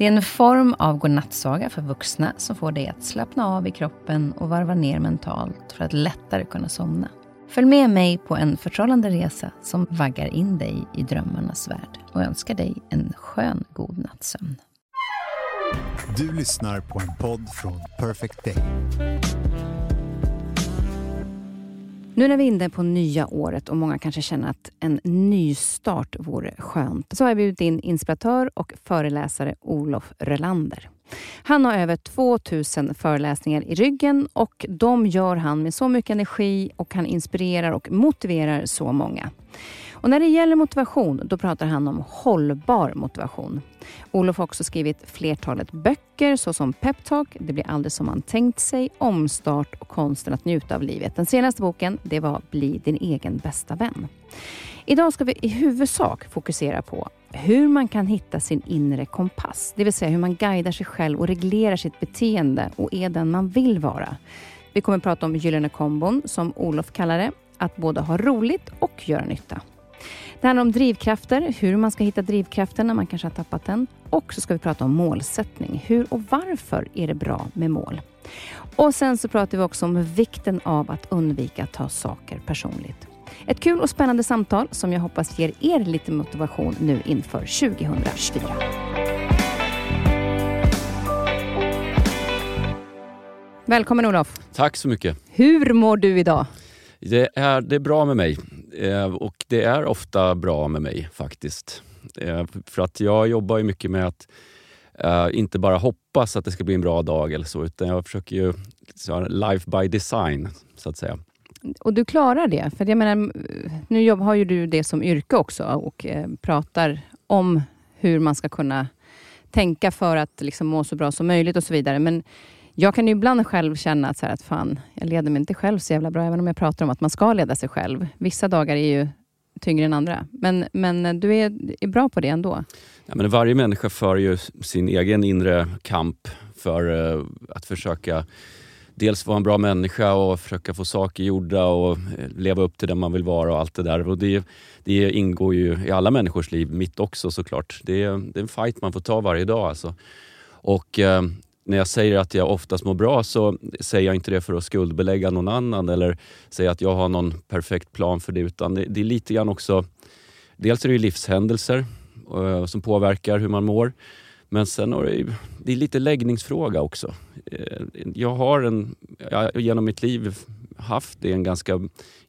Det är en form av godnattsaga för vuxna som får dig att slappna av i kroppen och varva ner mentalt för att lättare kunna somna. Följ med mig på en förtrollande resa som vaggar in dig i drömmarnas värld och önskar dig en skön god nattsömn. Du lyssnar på en podd från Perfect Day. Nu när vi är inne på nya året och många kanske känner att en nystart vore skönt, så har jag bjudit in inspiratör och föreläsare Olof Rölander. Han har över 2000 föreläsningar i ryggen och de gör han med så mycket energi och han inspirerar och motiverar så många. Och när det gäller motivation, då pratar han om hållbar motivation. Olof har också skrivit flertalet böcker såsom Peptalk, Det blir aldrig som man tänkt sig, Omstart och Konsten att njuta av livet. Den senaste boken, det var Bli din egen bästa vän. Idag ska vi i huvudsak fokusera på hur man kan hitta sin inre kompass, det vill säga hur man guidar sig själv och reglerar sitt beteende och är den man vill vara. Vi kommer att prata om gyllene kombon, som Olof kallar det, att både ha roligt och göra nytta. Det handlar om drivkrafter, hur man ska hitta drivkraften när man kanske har tappat den. Och så ska vi prata om målsättning. Hur och varför är det bra med mål? Och sen så pratar vi också om vikten av att undvika att ta saker personligt. Ett kul och spännande samtal som jag hoppas ger er lite motivation nu inför 2024. Välkommen Olof. Tack så mycket. Hur mår du idag? Det är, det är bra med mig. Eh, och det är ofta bra med mig faktiskt. Eh, för att jag jobbar ju mycket med att eh, inte bara hoppas att det ska bli en bra dag eller så, utan jag försöker ju så, life by design, så att säga. Och du klarar det? För jag menar, nu har ju du det som yrke också och pratar om hur man ska kunna tänka för att liksom må så bra som möjligt och så vidare. Men jag kan ju ibland själv känna att, så här, att fan, jag leder mig inte själv så jävla bra, även om jag pratar om att man ska leda sig själv. Vissa dagar är ju tyngre än andra. Men, men du är, är bra på det ändå? Ja, men varje människa för ju sin egen inre kamp för uh, att försöka dels vara en bra människa och försöka få saker gjorda och eh, leva upp till den man vill vara och allt det där. Och det, det ingår ju i alla människors liv, mitt också såklart. Det, det är en fight man får ta varje dag. Alltså. Och uh, när jag säger att jag oftast mår bra så säger jag inte det för att skuldbelägga någon annan eller säga att jag har någon perfekt plan för det. Utan det, det är lite grann också... Dels är det livshändelser eh, som påverkar hur man mår. Men sen är det, det är lite läggningsfråga också. Eh, jag har en, jag, genom mitt liv haft det en ganska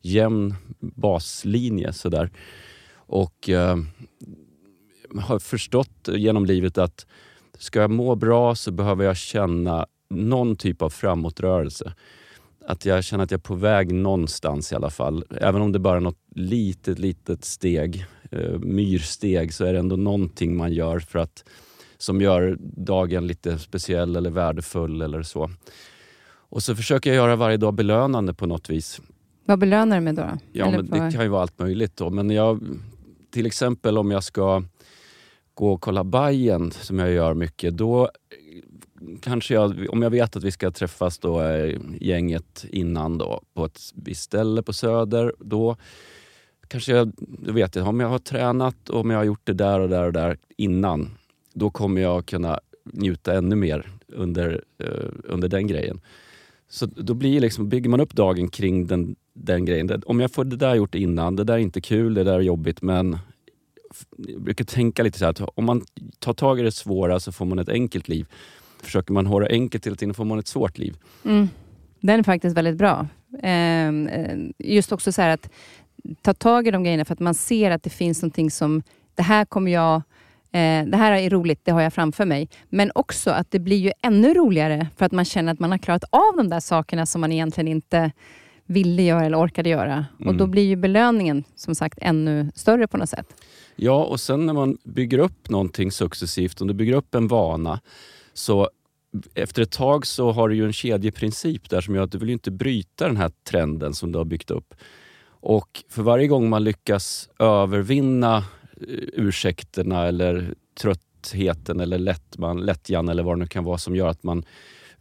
jämn baslinje sådär. Och eh, har förstått genom livet att Ska jag må bra så behöver jag känna någon typ av framåtrörelse. Att jag känner att jag är på väg någonstans i alla fall. Även om det bara är något litet, litet steg, eh, myrsteg, så är det ändå någonting man gör för att som gör dagen lite speciell eller värdefull eller så. Och så försöker jag göra varje dag belönande på något vis. Vad belönar du med då? Ja, men det kan ju vara allt möjligt. Då. Men jag, till exempel om jag ska gå och kolla Bajen som jag gör mycket, då kanske jag, om jag vet att vi ska träffas då eh, gänget innan då på ett visst ställe på Söder, då kanske jag, då vet jag, om jag har tränat och om jag har gjort det där och där och där innan, då kommer jag kunna njuta ännu mer under, uh, under den grejen. Så då blir liksom, bygger man upp dagen kring den, den grejen. Om jag får det där gjort innan, det där är inte kul, det där är jobbigt, men jag brukar tänka lite så här, att om man tar tag i det svåra så får man ett enkelt liv. Försöker man det enkelt hela tiden får man ett svårt liv. Mm. Den är faktiskt väldigt bra. Ehm, eh, just också så att ta tag i de grejerna för att man ser att det finns någonting som, det här kommer jag eh, det här är roligt, det har jag framför mig. Men också att det blir ju ännu roligare för att man känner att man har klarat av de där sakerna som man egentligen inte ville göra eller orkade göra. Mm. Och Då blir ju belöningen som sagt ännu större på något sätt. Ja, och sen när man bygger upp någonting successivt, om du bygger upp en vana, så efter ett tag så har du ju en kedjeprincip där som gör att du vill inte bryta den här trenden som du har byggt upp. Och för varje gång man lyckas övervinna eh, ursäkterna eller tröttheten eller lättman, lättjan eller vad det nu kan vara som gör att man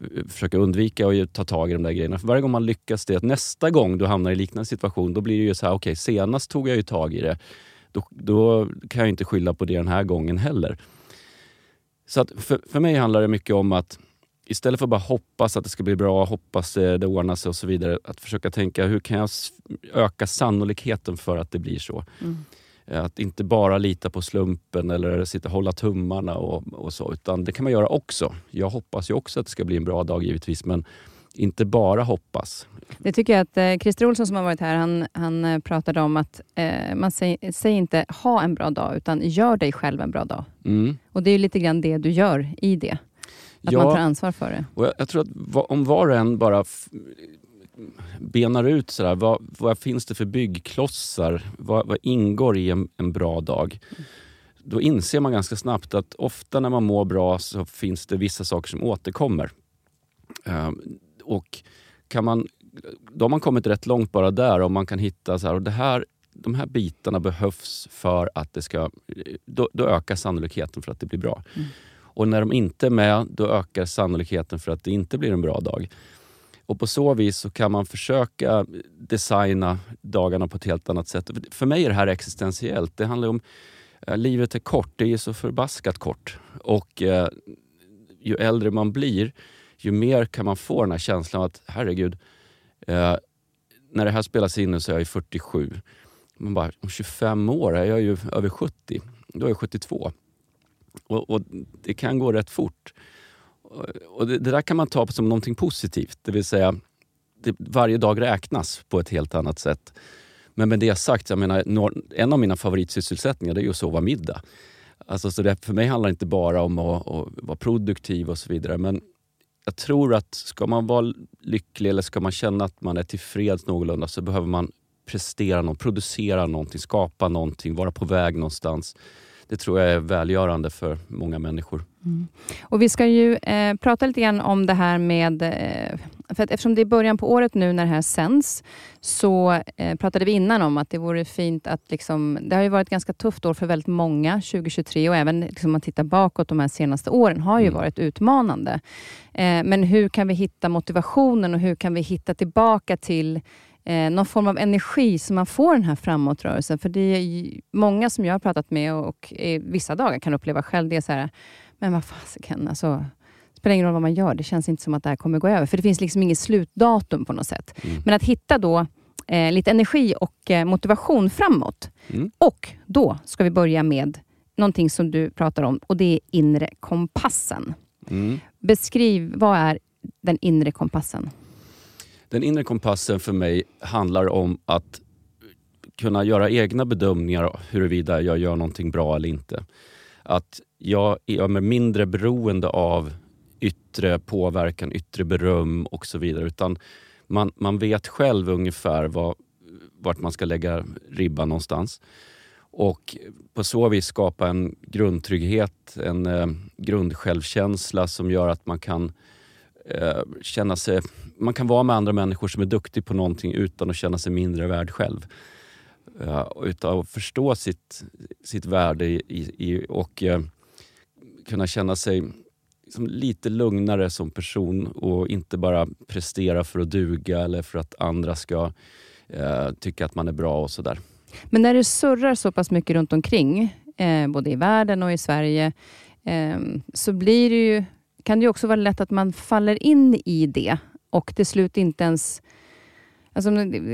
eh, försöker undvika att ta tag i de där grejerna. För varje gång man lyckas det, att nästa gång du hamnar i liknande situation, då blir det ju så här, okej, okay, senast tog jag ju tag i det. Då, då, kan jag inte skylla på det den här gången heller. Så att för, för mig handlar det mycket om att istället för att bara hoppas att det ska bli bra, hoppas det, det ordnar sig och så vidare. Att försöka tänka hur kan jag öka sannolikheten för att det blir så. Mm. Att inte bara lita på slumpen eller sitta och hålla tummarna och, och, så. Utan det kan man göra också. Jag hoppas ju också att det ska bli en bra dag givetvis. Men inte bara hoppas. Det tycker jag att eh, Christer Olsson som har varit här, han, han eh, pratade om att eh, man säger, säger, inte ha en bra dag, utan gör dig själv en bra dag. Mm. Och det är lite grann det du gör i det. Att ja, man tar ansvar för det. Och jag, jag tror att om var och en bara benar ut sådär, vad, vad finns det för byggklossar? Vad, vad ingår i en, en, bra dag? Då inser man ganska snabbt att ofta när man mår bra så finns det vissa saker som återkommer. Och kan man, då har man kommit rätt långt bara där om man kan hitta så här, och det här de här bitarna behövs för att det ska... Då, då ökar sannolikheten för att det blir bra. Mm. Och när de inte är med, då ökar sannolikheten för att det inte blir en bra dag. Och på så vis så kan man försöka designa dagarna på ett helt annat sätt. För mig är det här existentiellt. Det handlar om... Eh, livet är kort, det är så förbaskat kort. Och eh, ju äldre man blir, ju mer kan man få den här känslan av att herregud, eh, när det här spelas in nu så är jag 47. Man bara, om 25 år är jag ju över 70. Då är jag 72. Och, och det kan gå rätt fort. Och det, det, där kan man ta som någonting positivt. Det vill säga, det, varje dag räknas på ett helt annat sätt. Men med det sagt, jag menar, en av mina favoritsysselsättningar är ju att sova middag. Alltså, så det, för mig handlar det inte bara om att, att vara produktiv och så vidare. Men jag tror att ska man vara lycklig eller ska man känna att man är tillfreds någorlunda så behöver man prestera något, producera någonting, skapa någonting, vara på väg någonstans. Det tror jag är välgörande för många människor. Mm. Och Vi ska ju eh, prata lite grann om det här med... Eh, för att eftersom det är början på året nu när det här sänds, så eh, pratade vi innan om att det vore fint att... Liksom, det har ju varit ett ganska tufft år för väldigt många, 2023, och även liksom, om man tittar bakåt de här senaste åren, har ju mm. varit utmanande. Eh, men hur kan vi hitta motivationen och hur kan vi hitta tillbaka till eh, någon form av energi så man får den här framåtrörelsen. För det är många som jag har pratat med och, och vissa dagar kan uppleva själv, det är så här, men vad fasiken, alltså, spelar ingen roll vad man gör, det känns inte som att det här kommer gå över. För det finns liksom inget slutdatum på något sätt. Mm. Men att hitta då eh, lite energi och eh, motivation framåt. Mm. Och då ska vi börja med någonting som du pratar om och det är inre kompassen. Mm. Beskriv, vad är den inre kompassen? Den inre kompassen för mig handlar om att kunna göra egna bedömningar huruvida jag gör någonting bra eller inte. Att jag är mindre beroende av yttre påverkan, yttre beröm och så vidare. Utan man, man vet själv ungefär vad, vart man ska lägga ribban någonstans. Och på så vis skapa en grundtrygghet, en eh, grundsjälvkänsla som gör att man kan eh, känna sig... Man kan vara med andra människor som är duktiga på någonting utan att känna sig mindre värd själv. Uh, utan att förstå sitt, sitt värde i, i, och uh, kunna känna sig liksom lite lugnare som person och inte bara prestera för att duga eller för att andra ska uh, tycka att man är bra och sådär. Men när det surrar så pass mycket runt omkring, eh, både i världen och i Sverige, eh, så blir det ju kan det också vara lätt att man faller in i det och till slut inte ens Alltså,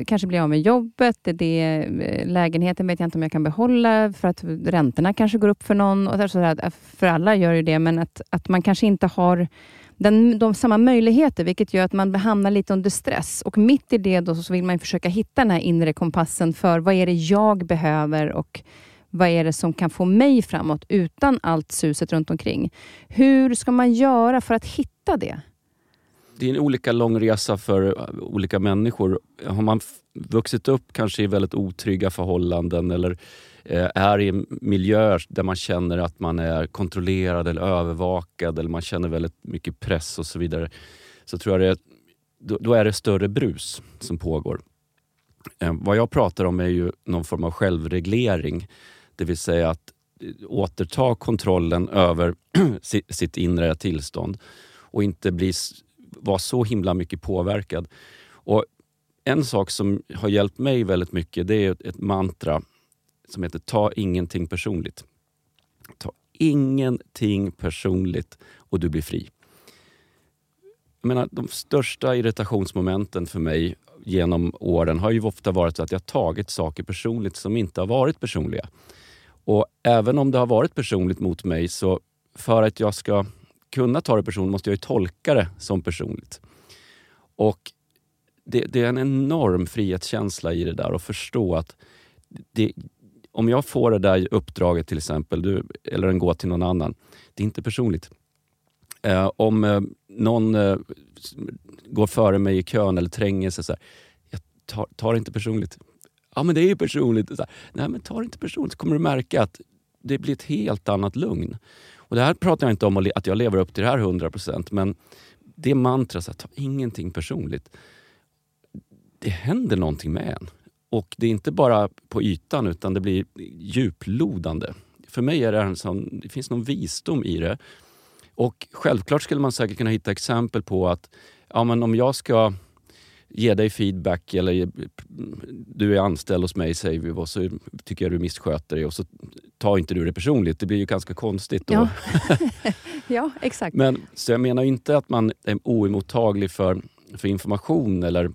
kanske blir av med jobbet, det, det, eh, lägenheten vet jag inte om jag kan behålla för att räntorna kanske går upp för någon. Och så där, för alla gör ju det, men att, att man kanske inte har den, de samma möjligheter, vilket gör att man hamnar lite under stress. Och mitt i det då så vill man försöka hitta den här inre kompassen för vad är det jag behöver och vad är det som kan få mig framåt utan allt suset runt omkring? Hur ska man göra för att hitta det? Det är en olika lång resa för uh, olika människor. Har man vuxit upp kanske i väldigt otrygga förhållanden eller eh, är i miljöer där man känner att man är kontrollerad eller övervakad eller man känner väldigt mycket press och så vidare. Så tror jag det, då, då är det större brus som pågår. Eh, vad jag pratar om är ju någon form av självreglering. Det vill säga att eh, återta kontrollen över sitt inre tillstånd och inte bli, vara så himla mycket påverkad. Och en sak som har hjälpt mig väldigt mycket det är ett mantra som heter ta ingenting personligt. Ta ingenting personligt och du blir fri. Jag menar, de största irritationsmomenten för mig genom åren har ju ofta varit att jag tagit saker personligt som inte har varit personliga. Och även om det har varit personligt mot mig så för att jag ska kunna ta det personligt måste jag ju tolka det som personligt. Och det, det, är en enorm frihetskänsla i det där att förstå att det, om jag får det där uppdraget till exempel, du, eller den går till någon annan, det är inte personligt. Eh, om eh, någon eh, går före mig i kön eller tränger sig, så här, jag tar, tar det inte personligt. Ja men det är ju personligt. Så här, Nej men ta det inte personligt så kommer du märka att det blir ett helt annat lugn. Och det här pratar jag inte om att jag lever upp till det här 100% men det mantrat, ta ingenting personligt. Det händer någonting med en. Och det är inte bara på ytan utan det blir djuplodande. För mig är det en sån, det finns någon visdom i det. Och självklart skulle man säkert kunna hitta exempel på att ja, men om jag ska ge dig feedback eller du är anställd hos mig säger vi och så tycker jag du missköter dig och så tar inte du det personligt. Det blir ju ganska konstigt. Då. Ja, ja exakt. Men, så jag menar inte att man är oemottaglig för, för information eller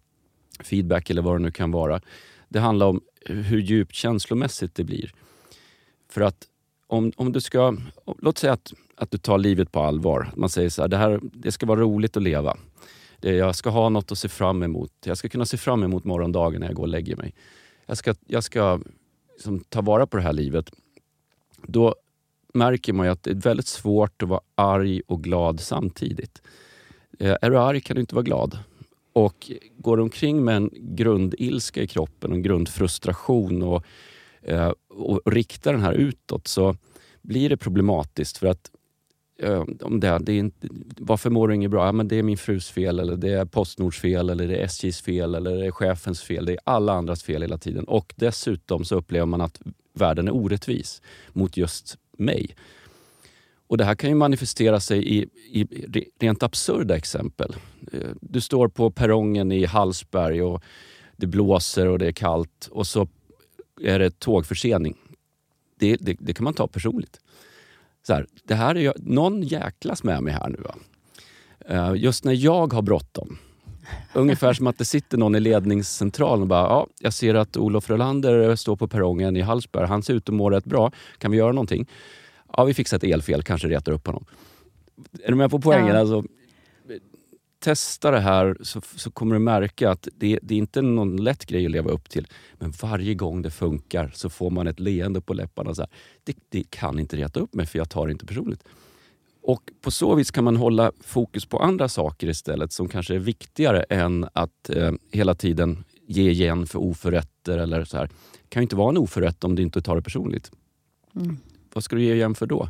feedback eller vad det nu kan vara. Det handlar om hur djupt känslomässigt det blir. För att om, om du ska, låt säga att, att du tar livet på allvar. Man säger så här, det, här, det ska vara roligt att leva. Eh, jag ska ha något att se fram emot. Jag ska kunna se fram emot morgondagen när jag går och lägger mig. Jag ska, jag ska liksom ta vara på det här livet. Då märker man ju att det är väldigt svårt att vara arg och glad samtidigt. Eh, är du arg kan du inte vara glad. Och går du omkring med en grundilska i kroppen, en grundfrustration och, eh, och riktar den här utåt så blir det problematiskt. För att Eh, om det, det är inte, varför mår du inget bra? Ja, men det är min frus fel, eller det är Postnords fel, eller det är SJs fel, eller det är chefens fel. Det är alla andras fel hela tiden. Och dessutom så upplever man att världen är orättvis mot just mig. Och Det här kan ju manifestera sig i, i rent absurda exempel. Eh, du står på perrongen i Hallsberg och det blåser och det är kallt och så är det tågförsening. Det, det, det kan man ta personligt. Så här, det här är, någon jäklas med mig här nu. Va? Eh, just när jag har bråttom. Ungefär som att det sitter någon i ledningscentralen och bara, ja, jag ser att Olof Rolander står på perrongen i Hallsberg. Han ser ut att må rätt bra. Kan vi göra någonting? Ja, vi fixar ett elfel, kanske retar upp honom. Är du med på poängen? Ja. Alltså, testa det här så, så kommer du märka att det, det, är inte någon lätt grej att leva upp till. Men varje gång det funkar så får man ett leende på läpparna. Så här, det, det, kan inte reta upp mig för jag tar det inte personligt. Och På så vis kan man hålla fokus på andra saker istället som kanske är viktigare än att eh, hela tiden ge igen för oförrätter. Eller så här. Det kan ju inte vara en oförrätt om du inte tar det personligt. Mm. Vad ska du ge igen för då?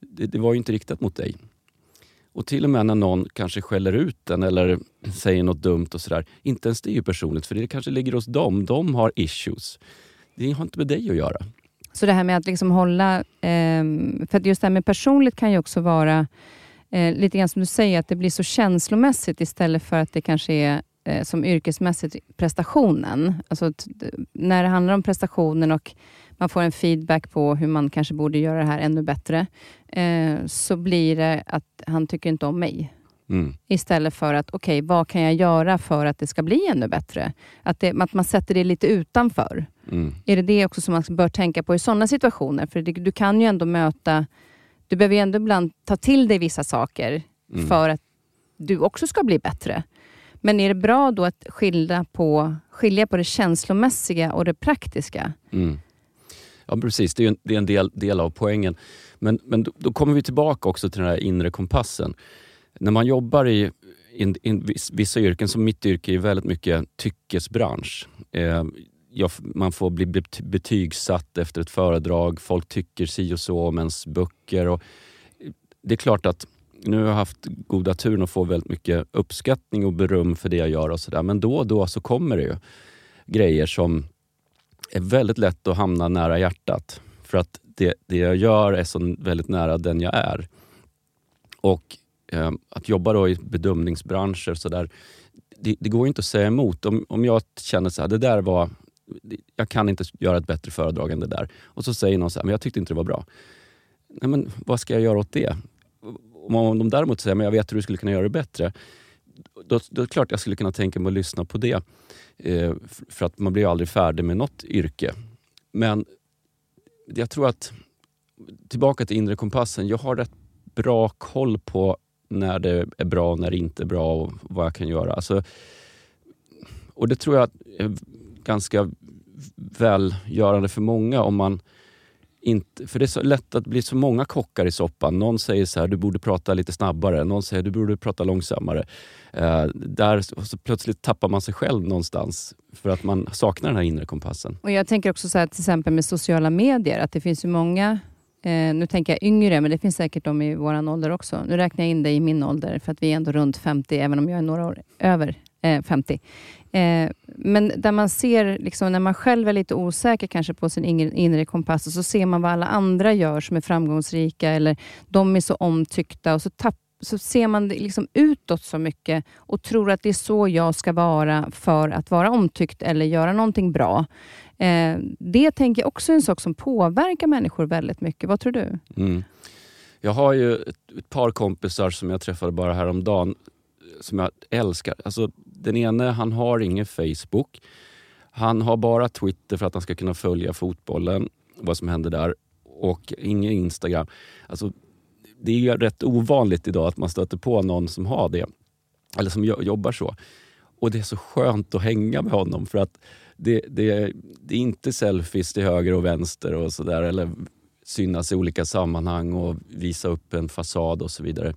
Det, det var ju inte riktat mot dig. Och till och med när någon kanske skäller ut den eller säger något dumt och sådär. Inte ens det är ju personligt för det kanske ligger hos dem. De har issues. Det har inte med dig att göra. Så det här med att liksom hålla... Eh, för just det här med personligt kan ju också vara eh, lite grann som du säger, att det blir så känslomässigt istället för att det kanske är eh, som yrkesmässigt prestationen. Alltså när det handlar om prestationen och man får en feedback på hur man kanske borde göra det här ännu bättre, eh, så blir det att han tycker inte om mig. Mm. Istället för att, okej, okay, vad kan jag göra för att det ska bli ännu bättre? Att, det, att man sätter det lite utanför. Mm. Är det det också som man bör tänka på i sådana situationer? För det, du kan ju ändå möta... Du behöver ju ändå ibland ta till dig vissa saker mm. för att du också ska bli bättre. Men är det bra då att skilja på, skilja på det känslomässiga och det praktiska? Mm. Ja, precis. Det är en, det är en del, del av poängen. Men, men då, då, kommer vi tillbaka också till den här inre kompassen. När man jobbar i, in, in, vissa yrken, som mitt yrke, är väldigt mycket tyckesbransch. Eh, jag, man får bli betygsatt efter ett föredrag, folk tycker si och så om ens böcker. Och eh, det är klart att nu har jag haft goda turen att få väldigt mycket uppskattning och beröm för det jag gör och sådär. Men då och då så kommer det ju grejer som är väldigt lätt att hamna nära hjärtat. För att det, det jag gör är så väldigt nära den jag är. Och eh, att jobba då i bedömningsbranscher så där, det, det, går inte att säga emot. Om, om jag känner så här, det där var... Jag kan inte göra ett bättre föredrag än det där. Och så säger någon så här, men jag tyckte inte det var bra. Nej, men vad ska jag göra åt det? Om de däremot säger, men jag vet hur du skulle kunna göra det bättre. Då, då är det klart jag skulle kunna tänka mig att lyssna på det. Eh, för att man blir aldrig färdig med något yrke. Men jag tror att, tillbaka till inre kompassen, jag har rätt bra koll på när det är bra och när det inte är bra och vad jag kan göra. Alltså, och det tror jag är ganska välgörande för många om man inte, för det är så lätt att bli så många kockar i soppan. Någon säger så här, du borde prata lite snabbare. Någon säger, du borde prata långsammare. Eh, där så plötsligt tappar man sig själv någonstans för att man saknar den här inre kompassen. Och Jag tänker också så här, till exempel med sociala medier, att det finns ju många Eh, nu tänker jag yngre, men det finns säkert de i vår ålder också. Nu räknar jag in dig i min ålder, för att vi är ändå runt 50, även om jag är några år över eh, 50. Eh, men där man ser, liksom, när man själv är lite osäker kanske på sin inre kompass, och så ser man vad alla andra gör som är framgångsrika, eller de är så omtyckta, och så, tapp, så ser man det liksom utåt så mycket och tror att det är så jag ska vara för att vara omtyckt eller göra någonting bra. Eh, det tänker jag också är en sak som påverkar människor väldigt mycket. Vad tror du? Mm. Jag har ju ett, ett, par kompisar som jag träffade bara häromdagen som jag älskar. Alltså, den ene han har ingen Facebook. Han har bara Twitter för att han ska kunna följa fotbollen, vad som händer där. Och ingen Instagram. Alltså, det är ju rätt ovanligt idag att man stöter på någon som har det. Eller som jobbar så. Och det är så skönt att hänga med honom för att det, det, det är inte selfies till höger och vänster och sådär. Eller synas i olika sammanhang och visa upp en fasad och så vidare.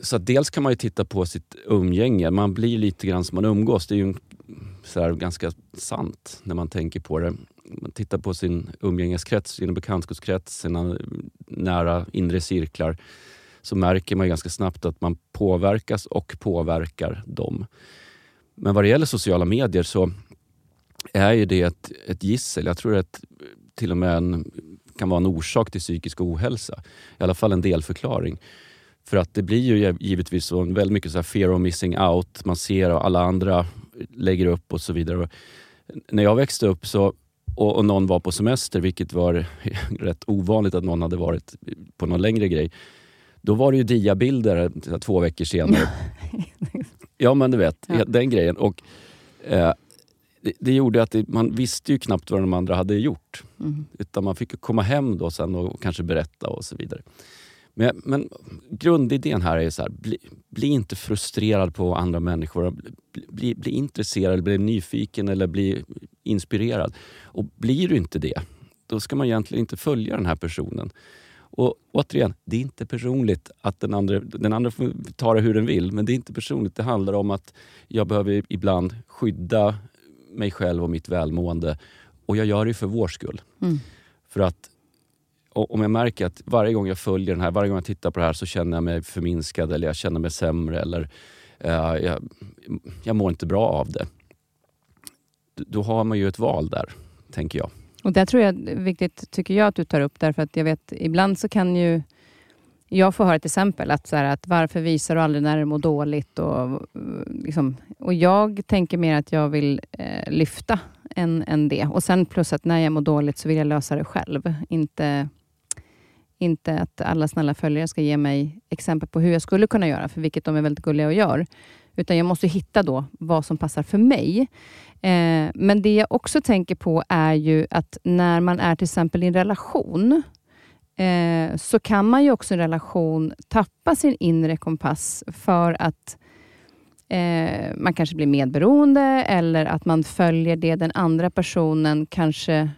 Så dels kan man ju titta på sitt umgänge. Man blir lite grann som man umgås. Det är ju så ganska sant när man tänker på det. Man tittar på sin umgängeskrets, sin bekantskapskrets, sina nära inre cirklar så märker man ganska snabbt att man påverkas och påverkar dem. Men vad det gäller sociala medier så är ju det ett, ett gissel. Jag tror att till och med en, kan vara en orsak till psykisk ohälsa. I alla fall en delförklaring. För att det blir ju givetvis så, väldigt mycket så fear of missing out. Man ser att alla andra lägger upp och så vidare. När jag växte upp så, och, och någon var på semester, vilket var rätt ovanligt att någon hade varit på någon längre grej. Då var det ju diabilder två veckor senare. ja men du vet, ja. den grejen. Och eh, det, det, gjorde att det, man visste ju knappt vad de andra hade gjort. Mm. Utan man fick komma hem då sen och kanske berätta och så vidare. Men, men grundidén här är så här, bli, bli, inte frustrerad på andra människor. Bli, bli, bli intresserad, bli nyfiken eller bli inspirerad. Och blir du inte det, då ska man egentligen inte följa den här personen. Och återigen, det är inte personligt att den andra, den andra får ta det hur den vill, men det är inte personligt. Det handlar om att jag behöver ibland skydda mig själv och mitt välmående. Och jag gör det för vår skull. Mm. För att om jag märker att varje gång jag följer den här, varje gång jag tittar på det här så känner jag mig förminskad eller jag känner mig sämre eller eh, jag, jag mår inte bra av det. Då har man ju ett val där, tänker jag. Och Det tror jag är viktigt, tycker jag, att du tar upp. Därför att jag vet, ibland så kan ju jag får höra ett exempel, att, så här, att varför visar du aldrig när du mår dåligt? Och, eh, liksom, och jag tänker mer att jag vill eh, lyfta än, än det. Och sen plus att när jag mår dåligt så vill jag lösa det själv. Inte, inte att alla snälla följare ska ge mig exempel på hur jag skulle kunna göra, för vilket de är väldigt gulliga och gör. Utan jag måste hitta då vad som passar för mig. Eh, men det jag också tänker på är ju att när man är till exempel i en relation, eh, så kan man ju också i en relation tappa sin inre kompass för att eh, man kanske blir medberoende eller att man följer det den andra personen kanske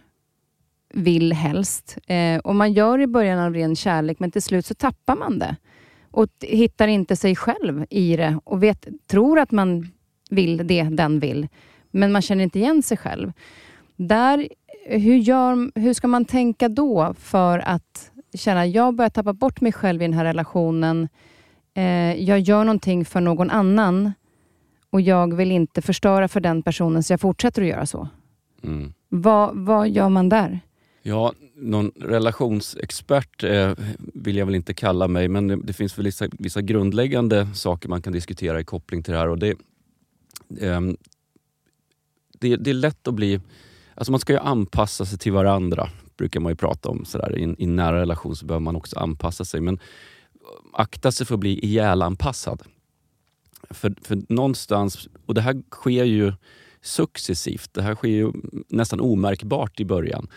vill helst. Eh, och Man gör det i början av ren kärlek, men till slut så tappar man det. och hittar inte sig själv i det och vet, tror att man vill det den vill, men man känner inte igen sig själv. Där, hur, gör, hur ska man tänka då för att känna, jag börjar tappa bort mig själv i den här relationen. Eh, jag gör någonting för någon annan och jag vill inte förstöra för den personen, så jag fortsätter att göra så. Mm. Vad, vad gör man där? Ja, någon relationsexpert eh, vill jag väl inte kalla mig, men det, det finns väl vissa, vissa, grundläggande saker man kan diskutera i koppling till det här. Och det, eh, det, det, är lätt att bli... Alltså man ska ju anpassa sig till varandra, brukar man ju prata om. Sådär. I, I en nära relation så behöver man också anpassa sig. Men akta sig för att bli ihjälanpassad. För, för någonstans, och det här sker ju successivt. Det här sker ju nästan omärkbart i början.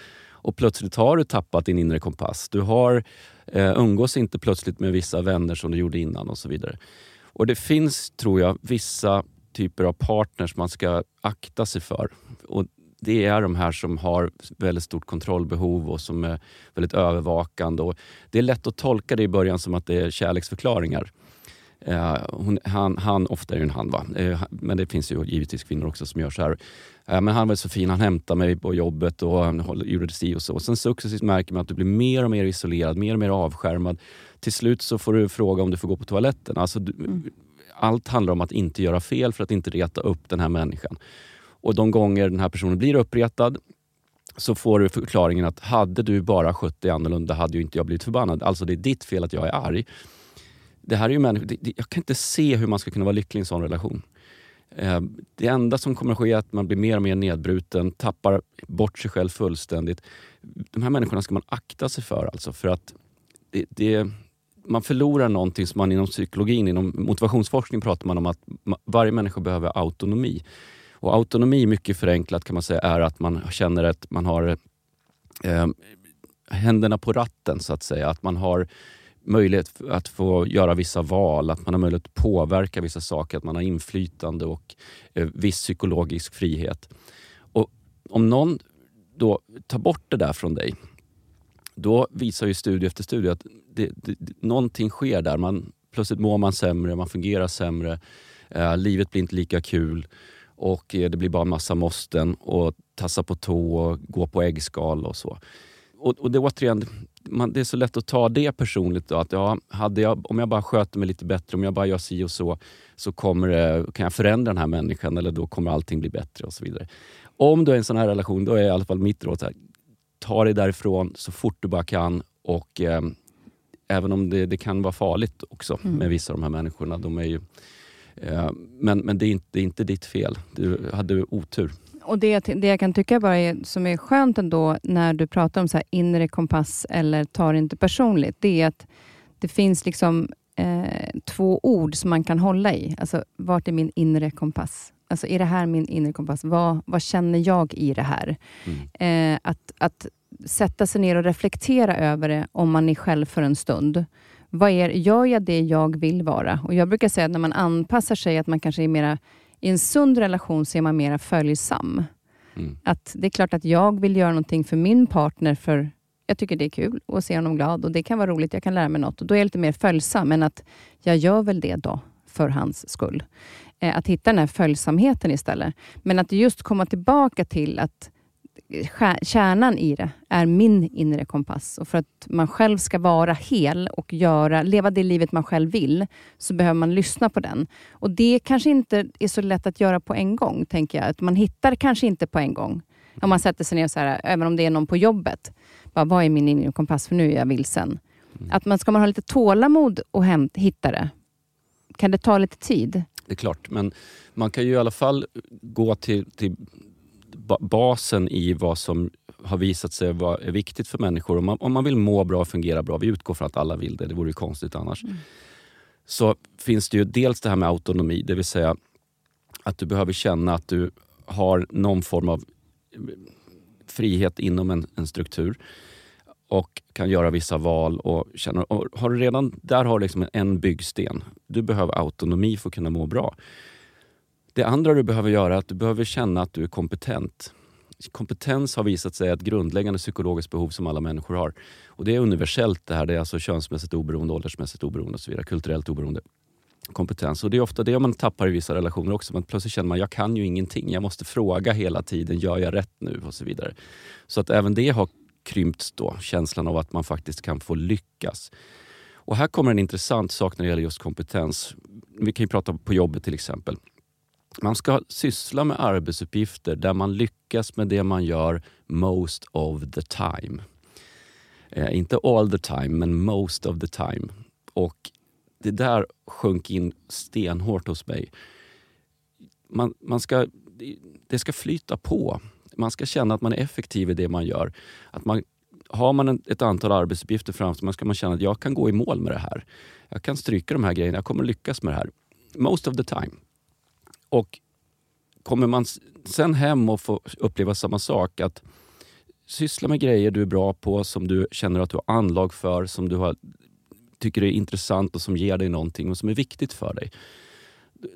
Och plötsligt har du tappat din inre kompass. Du har eh, umgås inte plötsligt med vissa vänner som du gjorde innan och så vidare. Och det finns, tror jag, vissa typer av partners man ska akta sig för. Och det är de här som har väldigt stort kontrollbehov och som är väldigt övervakande. Och det är lätt att tolka det i början som att det är kärleksförklaringar. Eh, hon, han, han, ofta är det en han, va? Eh, men det finns ju givetvis kvinnor också som gör så här. Uh, men han var så fin, han hämtade mig på jobbet och han gjorde det si och så. Sen successivt märker man att du blir mer och mer isolerad, mer och mer avskärmad. Till slut så får du fråga om du får gå på toaletten. Alltså, du, mm. Allt handlar om att inte göra fel för att inte reta upp den här människan. Och de gånger den här personen blir uppretad så får du förklaringen att hade du bara skött dig annorlunda hade ju inte jag blivit förbannad. Alltså det är ditt fel att jag är arg det här är ju människor, jag kan inte se hur man ska kunna vara lycklig i en sån relation. Eh, det enda som kommer att ske är att man blir mer och mer nedbruten, tappar bort sig själv fullständigt. De här människorna ska man akta sig för alltså, för att det, det, man förlorar någonting som man inom psykologin, inom motivationsforskning pratar man om att varje människa behöver autonomi. Och autonomi, mycket förenklat kan man säga, är att man känner att man har eh, händerna på ratten så att säga. Att man har möjlighet att få göra vissa val, att man har möjlighet att påverka vissa saker, att man har inflytande och eh, viss psykologisk frihet. Och om någon då tar bort det där från dig, då visar ju studie efter studie att det, det, någonting sker där. Man, plötsligt mår man sämre, man fungerar sämre, eh, livet blir inte lika kul och eh, det blir bara en massa måsten och tassa på tå och gå på äggskal och så. Och, och det återigen, man, det är så lätt att ta det personligt. Då, att ja, hade jag, om jag bara sköter mig lite bättre, om jag bara gör si och så, så kommer det, kan jag förändra den här människan eller då kommer allting bli bättre och så vidare. Om du är i en sån här relation, då är i alla fall mitt råd så här, ta dig därifrån så fort du bara kan och eh, även om det, det, kan vara farligt också mm. med vissa av de här människorna. De är ju, men men det, är inte, det är inte ditt fel. Du hade otur och det, det jag kan tycka bara är, som är skönt ändå när du pratar om så här inre kompass eller tar inte personligt, det är att det finns liksom eh, två ord som man kan hålla i. Alltså, vart är min inre kompass? Alltså, är det här min inre kompass? Vad, vad känner jag i det här? Mm. Eh, att, att sätta sig ner och reflektera över det om man är själv för en stund. Vad är, gör jag det jag vill vara? Och Jag brukar säga att när man anpassar sig, att man kanske är mera i en sund relation så är man mer följsam. Mm. Att Det är klart att jag vill göra någonting för min partner, för jag tycker det är kul att se honom glad och det kan vara roligt, jag kan lära mig något. Och då är jag lite mer följsam, men att jag gör väl det då, för hans skull. Eh, att hitta den här följsamheten istället. Men att just komma tillbaka till att kärnan i det är min inre kompass. Och för att man själv ska vara hel och göra, leva det livet man själv vill, så behöver man lyssna på den. Och Det kanske inte är så lätt att göra på en gång, tänker jag. Att man hittar kanske inte på en gång. Om man sätter sig ner, så här, även om det är någon på jobbet. Bara, vad är min inre kompass? För nu är jag vilsen. Mm. Att man ska man ha lite tålamod och hämt, hitta det? Kan det ta lite tid? Det är klart, men man kan ju i alla fall gå till, till basen i vad som har visat sig vara viktigt för människor. Om man, om man vill må bra och fungera bra, vi utgår från att alla vill det, det vore ju konstigt annars. Mm. Så finns det ju dels det här med autonomi, det vill säga att du behöver känna att du har någon form av frihet inom en, en struktur och kan göra vissa val. och känna, och har du redan, Där har du liksom en byggsten. Du behöver autonomi för att kunna må bra. Det andra du behöver göra är att du behöver känna att du är kompetent. Kompetens har visat sig ett grundläggande psykologiskt behov som alla människor har. Och Det är universellt det här. Det är alltså könsmässigt oberoende, åldersmässigt oberoende och så vidare. Kulturellt oberoende kompetens. Och Det är ofta det man tappar i vissa relationer också. Man plötsligt känner man jag kan ju ingenting. Jag måste fråga hela tiden. Gör jag rätt nu? Och så vidare. Så att även det har krympts då. Känslan av att man faktiskt kan få lyckas. Och här kommer en intressant sak när det gäller just kompetens. Vi kan ju prata på jobbet till exempel. Man ska syssla med arbetsuppgifter där man lyckas med det man gör most of the time. Eh, inte all the time, men most of the time. Och det där sjönk in stenhårt hos mig. Man, man ska, det ska flyta på. Man ska känna att man är effektiv i det man gör. Att man, har man en, ett antal arbetsuppgifter framför sig ska man känna att jag kan gå i mål med det här. Jag kan stryka de här grejerna, jag kommer lyckas med det här. Most of the time. Och kommer man sen hem och får uppleva samma sak, att syssla med grejer du är bra på, som du känner att du har anlag för, som du har, tycker är intressant och som ger dig någonting och som är viktigt för dig.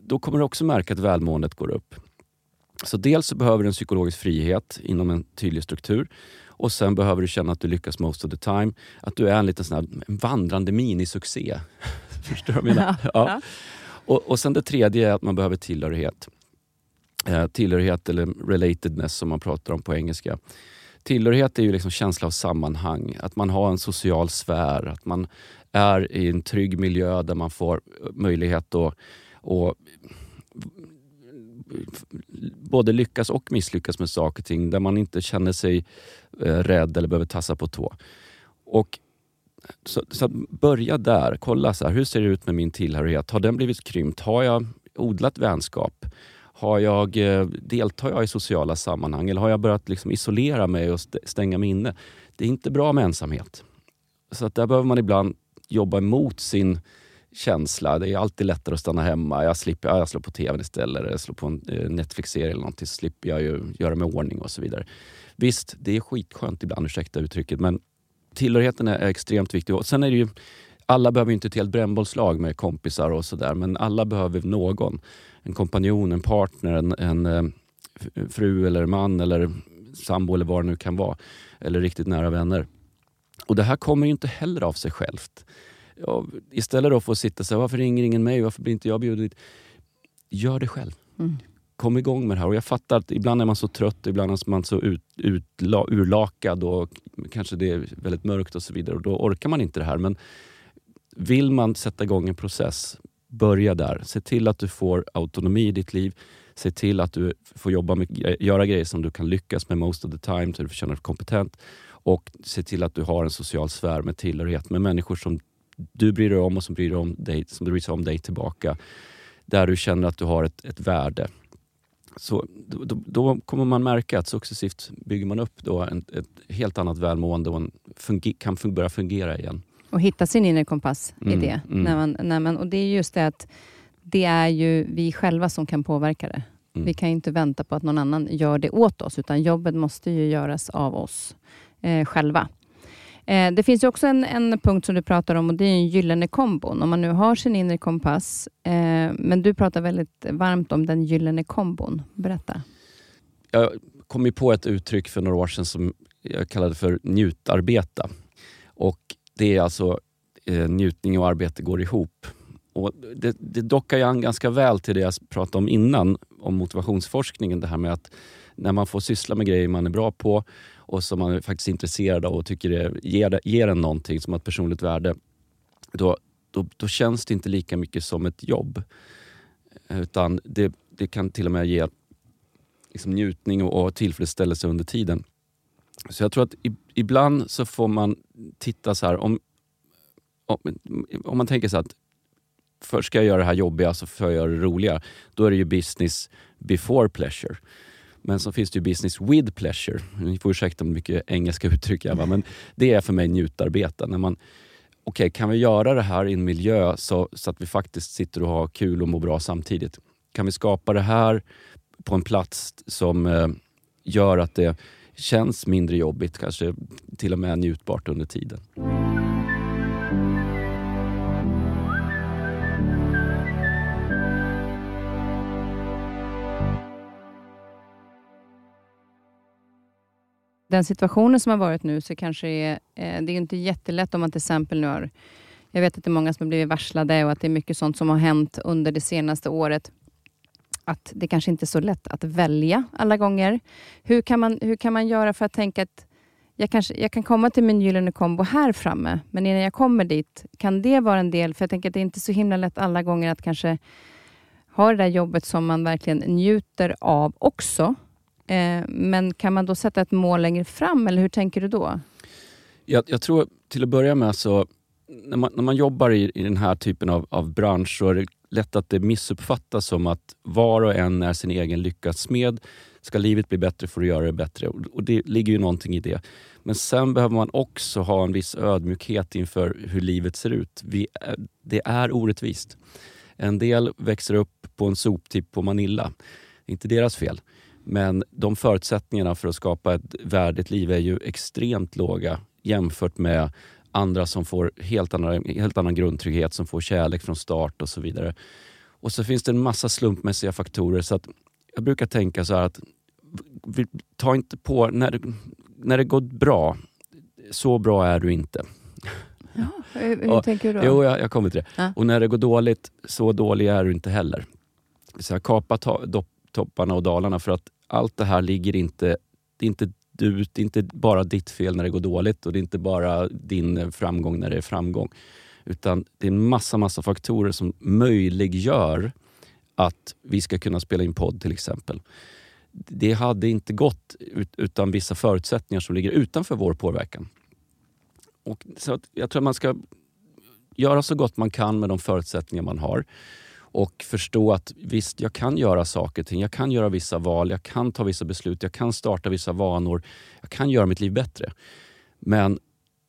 Då kommer du också märka att välmåendet går upp. Så dels så behöver du en psykologisk frihet inom en tydlig struktur. Och sen behöver du känna att du lyckas most of the time. Att du är en liten sån här, vandrande minisuccé. Förstår du vad jag menar? Ja. Och, och sen det tredje är att man behöver tillhörighet. Eh, tillhörighet eller relatedness som man pratar om på engelska. Tillhörighet är ju liksom känsla av sammanhang, att man har en social sfär, att man är i en trygg miljö där man får möjlighet att och både lyckas och misslyckas med saker och ting där man inte känner sig eh, rädd eller behöver tassa på tå. Och så, så börja där. Kolla, så här, hur ser det ut med min tillhörighet? Har den blivit krympt? Har jag odlat vänskap? Har jag, eh, deltar jag i sociala sammanhang eller har jag börjat liksom isolera mig och stänga mig inne? Det är inte bra med ensamhet. Så att där behöver man ibland jobba emot sin känsla. Det är alltid lättare att stanna hemma. Jag, slipper, jag slår på tvn istället, eller slår på en eh, Netflix-serie eller någonting så slipper jag ju göra mig ordning och så vidare. Visst, det är skitskönt ibland, ursäkta uttrycket, men tillhörigheten är extremt viktig. Och sen är det ju, alla behöver inte ett helt brännbollslag med kompisar och sådär, men alla behöver någon. En kompanjon, en partner, en, en eh, fru eller man eller sambo eller vad det nu kan vara. Eller riktigt nära vänner. Och det här kommer ju inte heller av sig självt. Ja, istället för att sitta så här, varför ringer ingen mig, varför blir inte jag bjuden Gör det själv. Mm. Kom igång med det här. Och jag fattar att ibland är man så trött, ibland är man så ut, ut, urlakad och kanske det är väldigt mörkt och så vidare. Och då orkar man inte det här. Men vill man sätta igång en process, börja där. Se till att du får autonomi i ditt liv. Se till att du får jobba med, göra grejer som du kan lyckas med most of the time, så du känner dig kompetent. Och se till att du har en social sfär med tillhörighet med människor som du bryr dig om och som bryr, om dig, som bryr sig om dig tillbaka. Där du känner att du har ett, ett värde. Så då, då, kommer man märka att successivt bygger man upp då en, ett helt annat välmående och funge, kan fun börja fungera igen. Och hitta sin inre kompass mm, i det. Mm. När man, när man, och det är just det att det är ju vi själva som kan påverka det. Mm. Vi kan inte vänta på att någon annan gör det åt oss, utan jobbet måste ju göras av oss eh, själva. Eh, det finns också en, en, punkt som du pratar om och det är en gyllene kombon. Om man nu har sin inre kompass, eh, men du pratar väldigt varmt om den gyllene kombon. Berätta. Jag kom ju på ett uttryck för några år sedan som jag kallade för njutarbeta. Och det är alltså eh, njutning och arbete går ihop. Och det, det dockar ju an ganska väl till det jag pratade om innan, om motivationsforskningen. Det här med att när man får syssla med grejer man är bra på och som man är faktiskt intresserad av och tycker det ger, ger en någonting som ett personligt värde, då, då, då känns det inte lika mycket som ett jobb. Utan det, det kan till och med ge liksom njutning och, och tillfredsställelse under tiden. Så jag tror att i, ibland så får man titta så här, om, om, om man tänker så att först ska jag göra det här jobbiga så får jag göra det roliga. Då är det ju business before pleasure. Men så finns det ju business with pleasure. Ni får ursäkta mycket engelska uttryck jag men det är för mig njutarbete. När man, okay, kan vi göra det här i en miljö så, så att vi faktiskt sitter och har kul och mår bra samtidigt? Kan vi skapa det här på en plats som eh, gör att det känns mindre jobbigt, kanske till och med njutbart under tiden? Den situationen som har varit nu så kanske är, eh, det är inte jättelätt om man till exempel nu har jag vet att det är många som har blivit varslade och att det är mycket sånt som har hänt under det senaste året. Att det kanske inte är så lätt att välja alla gånger. Hur kan man, hur kan man göra för att tänka att jag, kanske, jag kan komma till min gyllene kombo här framme, men innan jag kommer dit, kan det vara en del? För jag tänker att det är inte så himla lätt alla gånger att kanske ha det där jobbet som man verkligen njuter av också. Eh, men kan man då sätta ett mål längre fram, eller hur tänker du då? Jag, jag tror till att börja med så när man, när man jobbar i, i den här typen av, av bransch så är det lätt att det missuppfattas som att var och en är sin egen lyckas smed. Ska livet bli bättre får du göra det bättre. Och, och det ligger ju någonting i det. Men sen behöver man också ha en viss ödmjukhet inför hur livet ser ut. Vi, eh, det är orättvist. En del växer upp på en soptipp på Manilla. Det är inte deras fel. Men de förutsättningarna för att skapa ett värdigt liv är ju extremt låga jämfört med andra som får helt annan, helt annan grundtrygghet, som får kärlek från start och så vidare. Och så finns det en massa slumpmässiga faktorer. så att Jag brukar tänka så här att ta inte på... När det, när det går bra, så bra är du inte. Ja, hur och, tänker du då? Jo, jag, jag kommer till det. Ja. Och när det går dåligt, så dålig är du inte heller. Så jag kapa to, do, topparna och dalarna för att allt det här ligger inte... Det är inte du, det är inte bara ditt fel när det går dåligt och det är inte bara din eh, framgång när det är framgång. Utan det är en massa, massa faktorer som möjliggör att vi ska kunna spela in podd till exempel. Det hade inte gått utan vissa förutsättningar som ligger utanför vår påverkan. Och så jag tror att man ska göra så gott man kan med de förutsättningar man har och förstå att visst, jag kan göra saker och ting. Jag kan göra vissa val, jag kan ta vissa beslut, jag kan starta vissa vanor. Jag kan göra mitt liv bättre. Men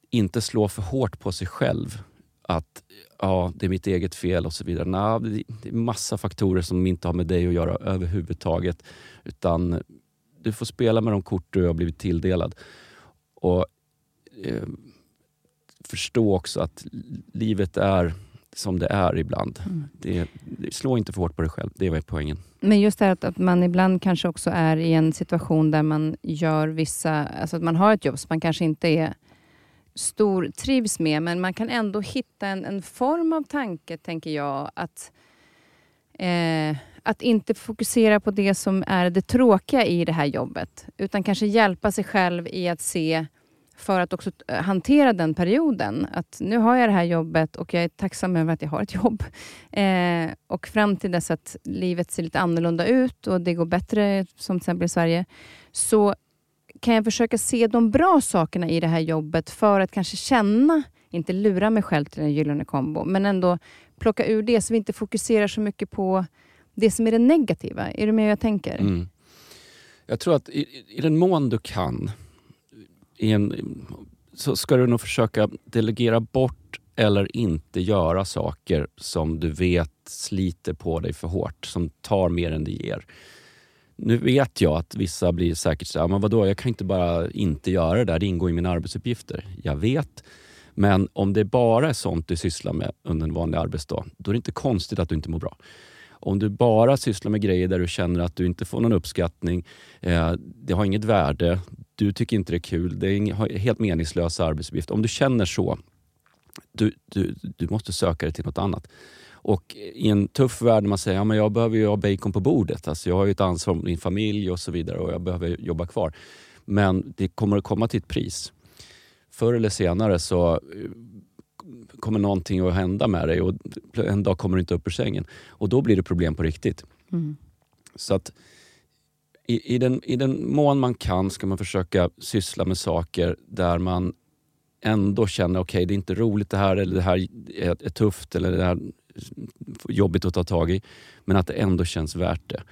inte slå för hårt på sig själv. Att ja, det är mitt eget fel och så vidare. Nej, det är massa faktorer som inte har med dig att göra överhuvudtaget. Utan du får spela med de kort du har blivit tilldelad. Och eh, förstå också att livet är som det är ibland. Mm. Det, slå inte för hårt på dig själv, det är poängen. Men just det här att, att man ibland kanske också är i en situation där man gör vissa... Alltså att man har ett jobb som man kanske inte är stor trivs med, men man kan ändå hitta en, en form av tanke, tänker jag, att eh, att inte fokusera på det som är det tråkiga i det här jobbet, utan kanske hjälpa sig själv i att se för att också eh, hantera den perioden. Att nu har jag det här jobbet och jag är tacksam över att jag har ett jobb. Eh, och fram till dess att livet ser lite annorlunda ut och det går bättre, som till exempel i Sverige, så kan jag försöka se de bra sakerna i det här jobbet för att kanske känna, inte lura mig själv till en gyllene kombo, men ändå plocka ur det så vi inte fokuserar så mycket på det som är det negativa. Är du med hur jag tänker? Mm. Jag tror att i, i den mån du kan en, så ska du nog försöka delegera bort eller inte göra saker som du vet sliter på dig för hårt, som tar mer än det ger. Nu vet jag att vissa blir säkert så men vadå, jag kan inte bara inte göra det där, det ingår i mina arbetsuppgifter. Jag vet. Men om det bara är sånt du sysslar med under en vanlig arbetsdag, då är det inte konstigt att du inte mår bra. Om du bara sysslar med grejer där du känner att du inte får någon uppskattning, eh, det har inget värde, du tycker inte det är kul, det är en helt meningslös arbetsuppgift. Om du känner så, du, du, du måste söka dig till något annat. Och i en tuff värld när man säger att ja, jag behöver ju ha bacon på bordet. Alltså jag har ju ett ansvar för min familj och så vidare och jag behöver jobba kvar. Men det kommer att komma till ett pris. Förr eller senare så eh, kommer någonting att hända med dig och en dag kommer du inte upp ur sängen. Och då blir det problem på riktigt. Mm. Så att i, i, den, I den mån man kan ska man försöka syssla med saker där man ändå känner, okej okay, det är inte roligt det här, eller det här är, är tufft, eller det här är jobbigt att ta tag i. Men att det ändå känns värt det.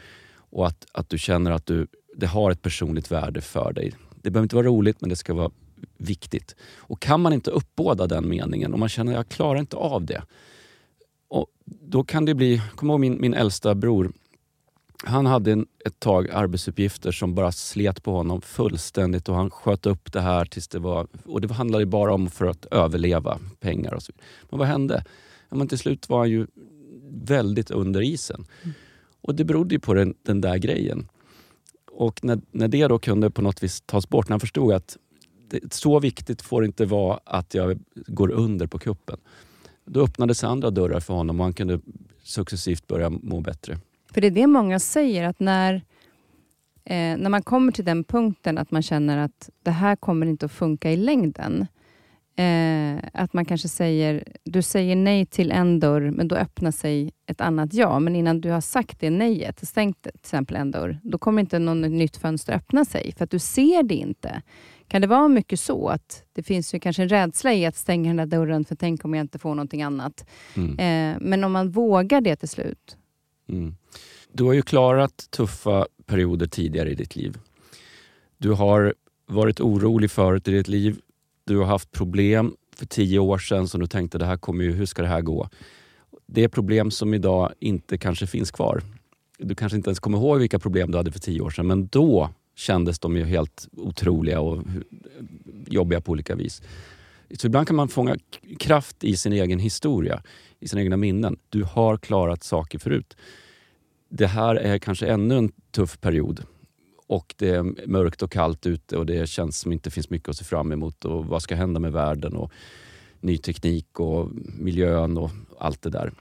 Och att, att du känner att du, det har ett personligt värde för dig. Det behöver inte vara roligt, men det ska vara viktigt. Och kan man inte uppbåda den meningen och man känner att jag klarar inte av det. Och då kan det bli, kom ihåg min, min äldsta bror, han hade en, ett tag arbetsuppgifter som bara slet på honom fullständigt och han sköt upp det här tills det var... Och det handlade bara om för att överleva, pengar och så vidare. Men vad hände? Ja, men till slut var han ju väldigt under isen. Mm. Och det berodde ju på den, den där grejen. Och när, när det då kunde på något vis tas bort, när han förstod att det, så viktigt får det inte vara att jag går under på kuppen. Då öppnades andra dörrar för honom och han kunde successivt börja må bättre. För det är det många säger, att när, eh, när man kommer till den punkten att man känner att det här kommer inte att funka i längden. Eh, att man kanske säger, du säger nej till en dörr, men då öppnar sig ett annat ja. Men innan du har sagt det nejet, stängt till exempel en dörr, då kommer inte något nytt fönster öppna sig, för att du ser det inte. Kan det vara mycket så att det finns ju kanske en rädsla i att stänga den där dörren, för tänk om jag inte får någonting annat. Mm. Eh, men om man vågar det till slut, Mm. Du har ju klarat tuffa perioder tidigare i ditt liv. Du har varit orolig förut i ditt liv. Du har haft problem för tio år sedan som du tänkte, det här kommer ju, hur ska det här gå? Det är problem som idag inte kanske finns kvar. Du kanske inte ens kommer ihåg vilka problem du hade för tio år sedan, men då kändes de ju helt otroliga och jobbiga på olika vis. Så ibland kan man fånga kraft i sin egen historia, i sina egna minnen. Du har klarat saker förut. Det här är kanske ännu en tuff period och det är mörkt och kallt ute och det känns som inte finns mycket att se fram emot. Och vad ska hända med världen och ny teknik och miljön och allt det där.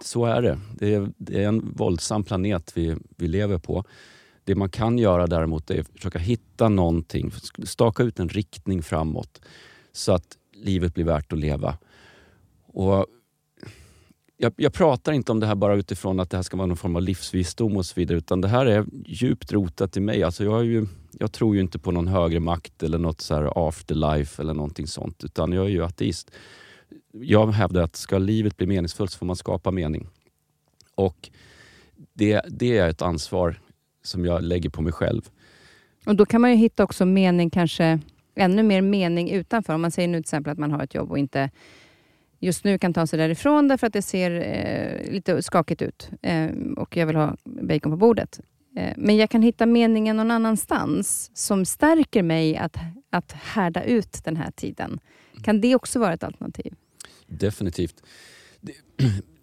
Så är det. Det är, det är en våldsam planet vi, vi lever på. Det man kan göra däremot är att försöka hitta någonting, staka ut en riktning framåt så att livet blir värt att leva. Och jag, jag pratar inte om det här bara utifrån att det här ska vara någon form av livsvisdom och så vidare, utan det här är djupt rotat i mig. Alltså jag, är ju, jag tror ju inte på någon högre makt eller något så här afterlife eller någonting sånt, utan jag är ju ateist. Jag hävdar att ska livet bli meningsfullt så får man skapa mening. Och det, det är ett ansvar som jag lägger på mig själv. Och då kan man ju hitta också mening, kanske ännu mer mening utanför. Om man säger nu till exempel att man har ett jobb och inte just nu kan ta sig därifrån därför att det ser eh, lite skakigt ut eh, och jag vill ha bacon på bordet. Eh, men jag kan hitta meningen någon annanstans som stärker mig att, att härda ut den här tiden. Kan det också vara ett alternativ? Definitivt. Det,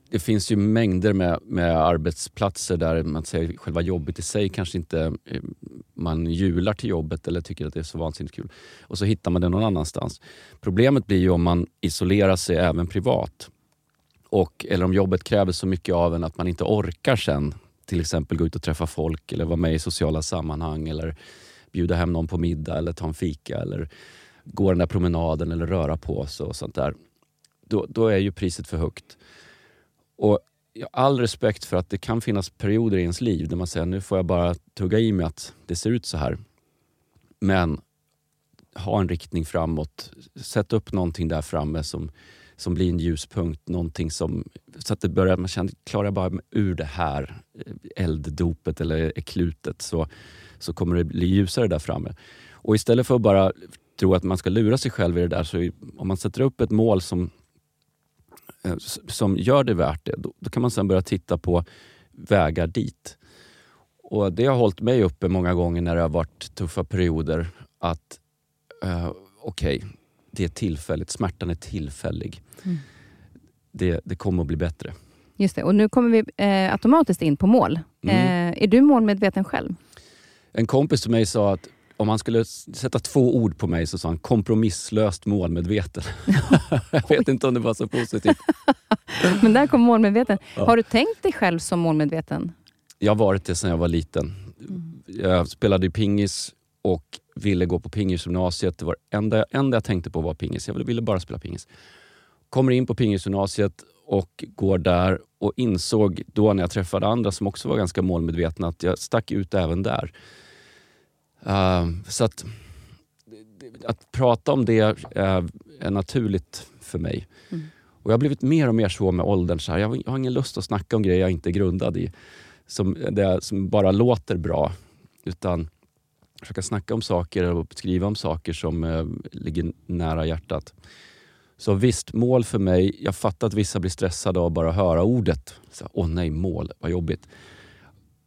det finns ju mängder med, med arbetsplatser där man säger själva jobbet i sig kanske inte eh, man jular till jobbet eller tycker att det är så vansinnigt kul. Och så hittar man det någon annanstans. Problemet blir ju om man isolerar sig även privat. Och, eller om jobbet kräver så mycket av en att man inte orkar sen till exempel gå ut och träffa folk eller vara med i sociala sammanhang eller bjuda hem någon på middag eller ta en fika eller gå den där promenaden eller röra på sig och sånt där. Då, då är ju priset för högt. Och jag har all respekt för att det kan finnas perioder i ens liv där man säger nu får jag bara tugga i mig att det ser ut så här. Men ha en riktning framåt. Sätt upp någonting där framme som, som blir en ljuspunkt. Någonting som, så att det börjar, man känner, klarar jag bara ur det här eh, elddopet eller eklutet så, så kommer det bli ljusare där framme. Och istället för att bara tro att man ska lura sig själv i det där, så om man sätter upp ett mål som som gör det värt det, då, då kan man sen börja titta på vägar dit. Och Det har hållit mig uppe många gånger när det har varit tuffa perioder. Att eh, okej, det är tillfälligt. Smärtan är tillfällig. Mm. Det, det kommer att bli bättre. Just det. Och nu kommer vi eh, automatiskt in på mål. Mm. Eh, är du målmedveten själv? En kompis till mig sa att om han skulle sätta två ord på mig så sa han kompromisslöst målmedveten. Jag vet inte om det var så positivt. Men där kom målmedveten. Ja. Har du tänkt dig själv som målmedveten? Jag har varit det sedan jag var liten. Jag spelade i pingis och ville gå på pingisgymnasiet. Det var enda, enda jag tänkte på var pingis. Jag ville- ville bara spela pingis. Kommer in på pingisgymnasiet och går där och insåg då när jag träffade andra som också var ganska målmedvetna att jag stack ut även där. Uh, så att, att prata om det är, är naturligt för mig. Mm. Och jag har blivit mer och mer så med åldern. Så här, jag, har- ingen lust att snacka om grejer jag inte är grundad i. Som, det, som bara låter bra. Utan försöka snacka om saker och skriva om saker som eh, ligger nära hjärtat. Så visst, mål för mig. Jag fattar att vissa blir stressade av bara höra ordet. Så, Åh nej, mål, vad jobbigt.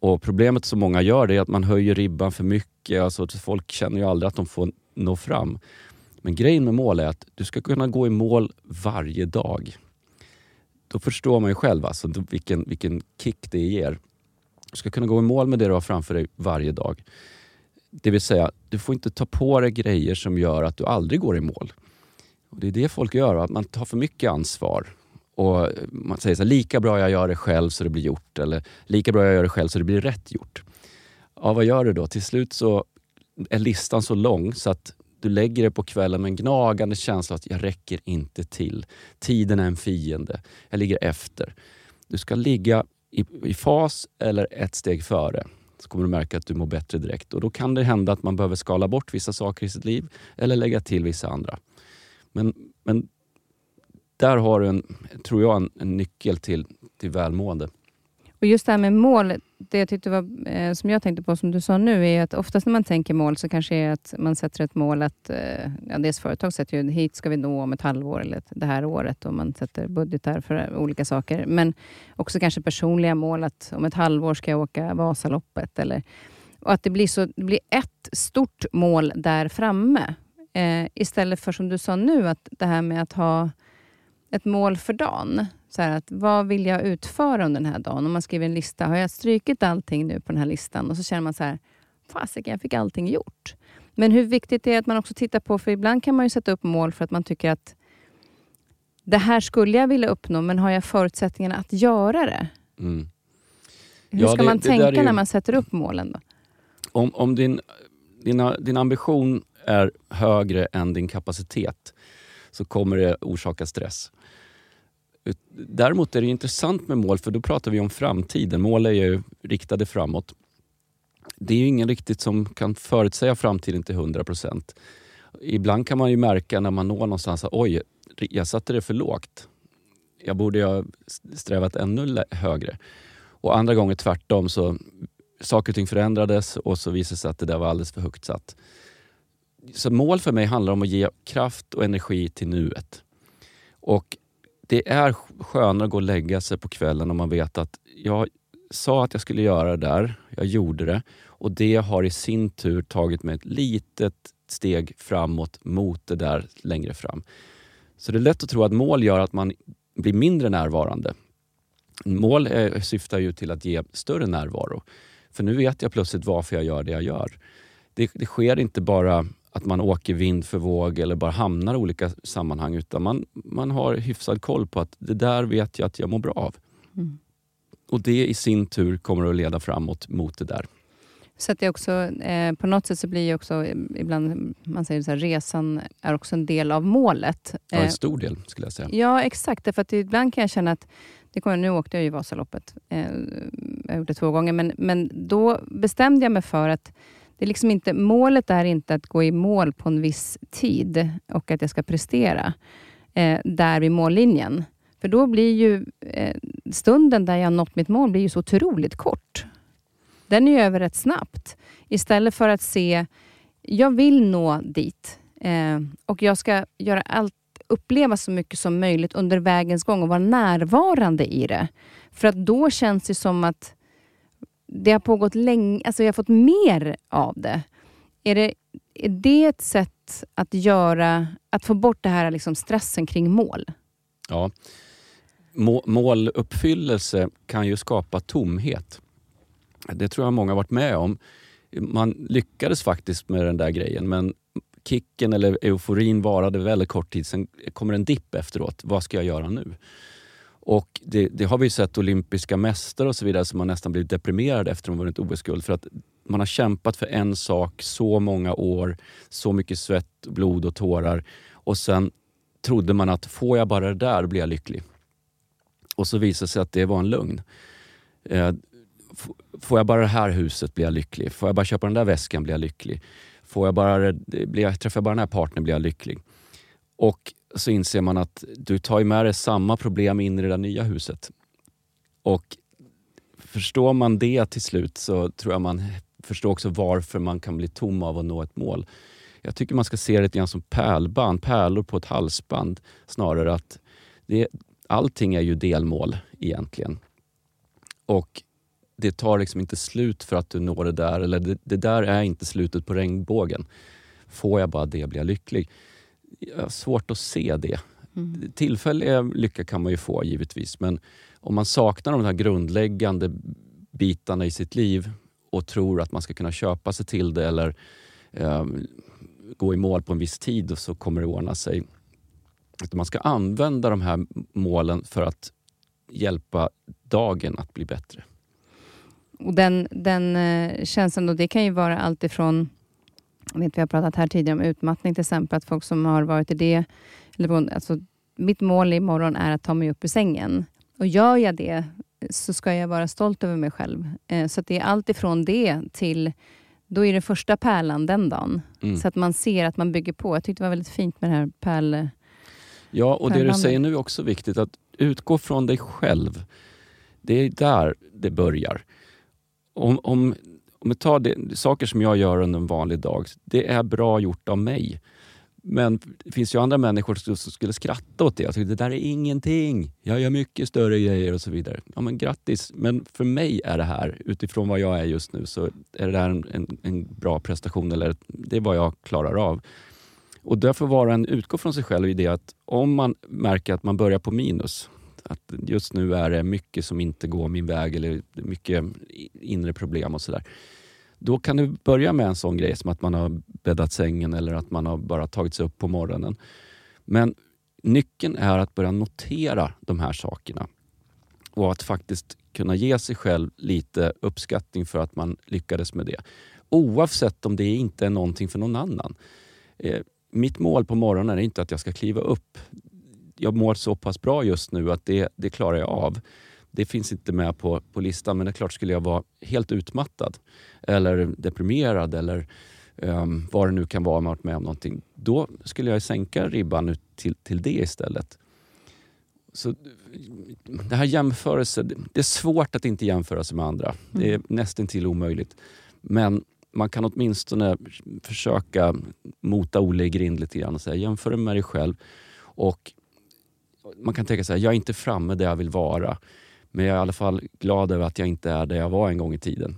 Och Problemet som många gör det är att man höjer ribban för mycket. Alltså, att folk känner ju aldrig att de får nå fram. Men grejen med mål är att du ska kunna gå i mål varje dag. Då förstår man ju själv alltså, vilken, vilken kick det ger. Du ska kunna gå i mål med det du har framför dig varje dag. Det vill säga, du får inte ta på dig grejer som gör att du aldrig går i mål. Och det är det folk gör, att man tar för mycket ansvar. Och man säger så här, lika bra jag gör det själv så det blir gjort. Eller lika bra jag gör det själv så det blir rätt gjort. Ja, vad gör du då? Till slut så är listan så lång så att du lägger det på kvällen med en gnagande känsla att jag räcker inte till. Tiden är en fiende. Jag ligger efter. Du ska ligga i, i fas eller ett steg före så kommer du märka att du mår bättre direkt. Och Då kan det hända att man behöver skala bort vissa saker i sitt liv eller lägga till vissa andra. Men, men där har du, en, tror jag, en, en nyckel till, till välmående. Och just det här med mål, det jag tyckte var, eh, som jag tänkte på, som du sa nu, är att oftast när man tänker mål så kanske är att man sätter ett mål att, eh, ja, dels företag sätter ju hit ska vi nå om ett halvår eller det här året och man sätter budgetar för olika saker. Men också kanske personliga mål att om ett halvår ska jag åka Vasaloppet. Eller, och att det blir, så, det blir ett stort mål där framme. Eh, istället för som du sa nu, att det här med att ha ett mål för dagen. Så att, vad vill jag utföra under den här dagen? Om man skriver en lista, har jag strykit allting nu på den här listan? Och så känner man så här, fasiken, jag fick allting gjort. Men hur viktigt är det att man också tittar på, för ibland kan man ju sätta upp mål för att man tycker att det här skulle jag vilja uppnå, men har jag förutsättningarna att göra det? Mm. Hur ska det, man det tänka ju, när man sätter upp målen? Då? Om, om din, dina, din ambition är högre än din kapacitet så kommer det orsaka stress. Däremot är det intressant med mål, för då pratar vi om framtiden. Mål är ju riktade framåt. Det är ju ingen riktigt som kan förutsäga framtiden till 100 procent. Ibland kan man ju märka när man når någonstans att oj, jag satte det för lågt. Jag borde ha strävat ännu högre. Och andra gånger tvärtom, så saker och ting förändrades och så visade det sig att det där var alldeles för högt satt. Så mål för mig handlar om att ge kraft och energi till nuet. Och det är skönare att gå och lägga sig på kvällen om man vet att jag sa att jag skulle göra det där, jag gjorde det och det har i sin tur tagit mig ett litet steg framåt mot det där längre fram. Så det är lätt att tro att mål gör att man blir mindre närvarande. Mål är, syftar ju till att ge större närvaro. För nu vet jag plötsligt varför jag gör det jag gör. Det, det sker inte bara att man åker vind för våg eller bara hamnar i olika sammanhang. Utan man, man har hyfsad koll på att det där vet jag att jag mår bra av. Mm. Och det i sin tur kommer att leda framåt mot det där. Så att det också, eh, på något sätt så blir ju också ibland, man säger så här, resan är också en del av målet. Ja, en eh, stor del skulle jag säga. Ja, exakt. För att ibland kan jag känna att, det kommer, nu åkte jag ju Vasaloppet, eh, jag har gjort det två gånger, men, men då bestämde jag mig för att det är liksom inte, målet är inte att gå i mål på en viss tid och att jag ska prestera eh, där vid mållinjen. För då blir ju eh, stunden där jag nått mitt mål blir ju så otroligt kort. Den är ju över rätt snabbt. Istället för att se, jag vill nå dit eh, och jag ska göra allt, uppleva så mycket som möjligt under vägens gång och vara närvarande i det. För att då känns det som att det har pågått länge, alltså jag har fått mer av det. Är det, är det ett sätt att göra, att få bort det här liksom stressen kring mål? Ja. Måluppfyllelse kan ju skapa tomhet. Det tror jag många har varit med om. Man lyckades faktiskt med den där grejen men kicken eller euforin varade väldigt kort tid. Sen kommer en dipp efteråt. Vad ska jag göra nu? Och det, det, har vi sett olympiska mästare och så vidare som har nästan blivit deprimerade efter att de vunnit OS-guld. För att man har kämpat för en sak så många år, så mycket svett, blod och tårar. Och sen trodde man att får jag bara det där blir jag lycklig. Och så visade det sig att det var en lögn. Eh, får jag bara det här huset blir jag lycklig. Får jag bara köpa den där väskan blir jag lycklig. Får jag bara, blir jag, träffar jag bara den här partnern blir jag lycklig. Och så inser man att du tar med dig samma problem in i det där nya huset. Och förstår man det till slut så tror jag man förstår också varför man kan bli tom av att nå ett mål. Jag tycker man ska se det lite grann som pärlband, pärlor på ett halsband snarare. att det, Allting är ju delmål egentligen. Och det tar liksom inte slut för att du når det där. Eller det, det där är inte slutet på regnbågen. Får jag bara det blir jag lycklig svårt att se det. Mm. Tillfällig lycka kan man ju få givetvis, men om man saknar de här grundläggande bitarna i sitt liv och tror att man ska kunna köpa sig till det eller eh, gå i mål på en viss tid och så kommer det ordna sig. Att man ska använda de här målen för att hjälpa dagen att bli bättre. Och den, den eh, känslan, då, det kan ju vara allt ifrån jag vet, vi har pratat här tidigare om utmattning till exempel, att folk som har varit i det, eller, alltså, mitt mål imorgon är att ta mig upp ur sängen. Och gör jag det så ska jag vara stolt över mig själv. Eh, så det är allt ifrån det till då är det första pärlan den dagen. Mm. Så att man ser att man bygger på. Jag tyckte det var väldigt fint med det här pärl... Ja, och det du säger nu är också viktigt. Att utgå från dig själv. Det är där det börjar. Om, om, om vi tar det, saker som jag gör under en vanlig dag. Det är bra gjort av mig. Men det finns ju andra människor som skulle skratta åt det. Jag tycker det där är ingenting. Jag gör mycket större grejer och så vidare. Ja, men grattis. Men för mig är det här, utifrån vad jag är just nu, så är det där en, en, en bra prestation. Eller det är vad jag klarar av. Och därför var en utgå från sig själv i det att om man märker att man börjar på minus, att just nu är det mycket som inte går min väg eller mycket inre problem och sådär då kan du börja med en sån grej som att man har bäddat sängen eller att man har bara tagit sig upp på morgonen. Men nyckeln är att börja notera de här sakerna och att faktiskt kunna ge sig själv lite uppskattning för att man lyckades med det. Oavsett om det inte är någonting för någon annan. Eh, mitt mål på morgonen är inte att jag ska kliva upp. Jag mår så pass bra just nu att det, det klarar jag av. Det finns inte med på, på listan men det är klart skulle jag vara helt utmattad eller deprimerad eller um, vad det nu kan vara man varit med om någonting. Då skulle jag sänka ribban till, till det istället. Så det här jämförelse, det är svårt att inte jämföra sig med andra. Det är mm. nästan till omöjligt. Men man kan åtminstone försöka mota Olle i grind lite grann och säga jämför med dig själv. Och man kan tänka så här, jag är inte framme där jag vill vara. Men jag är i alla fall glad över att jag inte är där jag var en gång i tiden.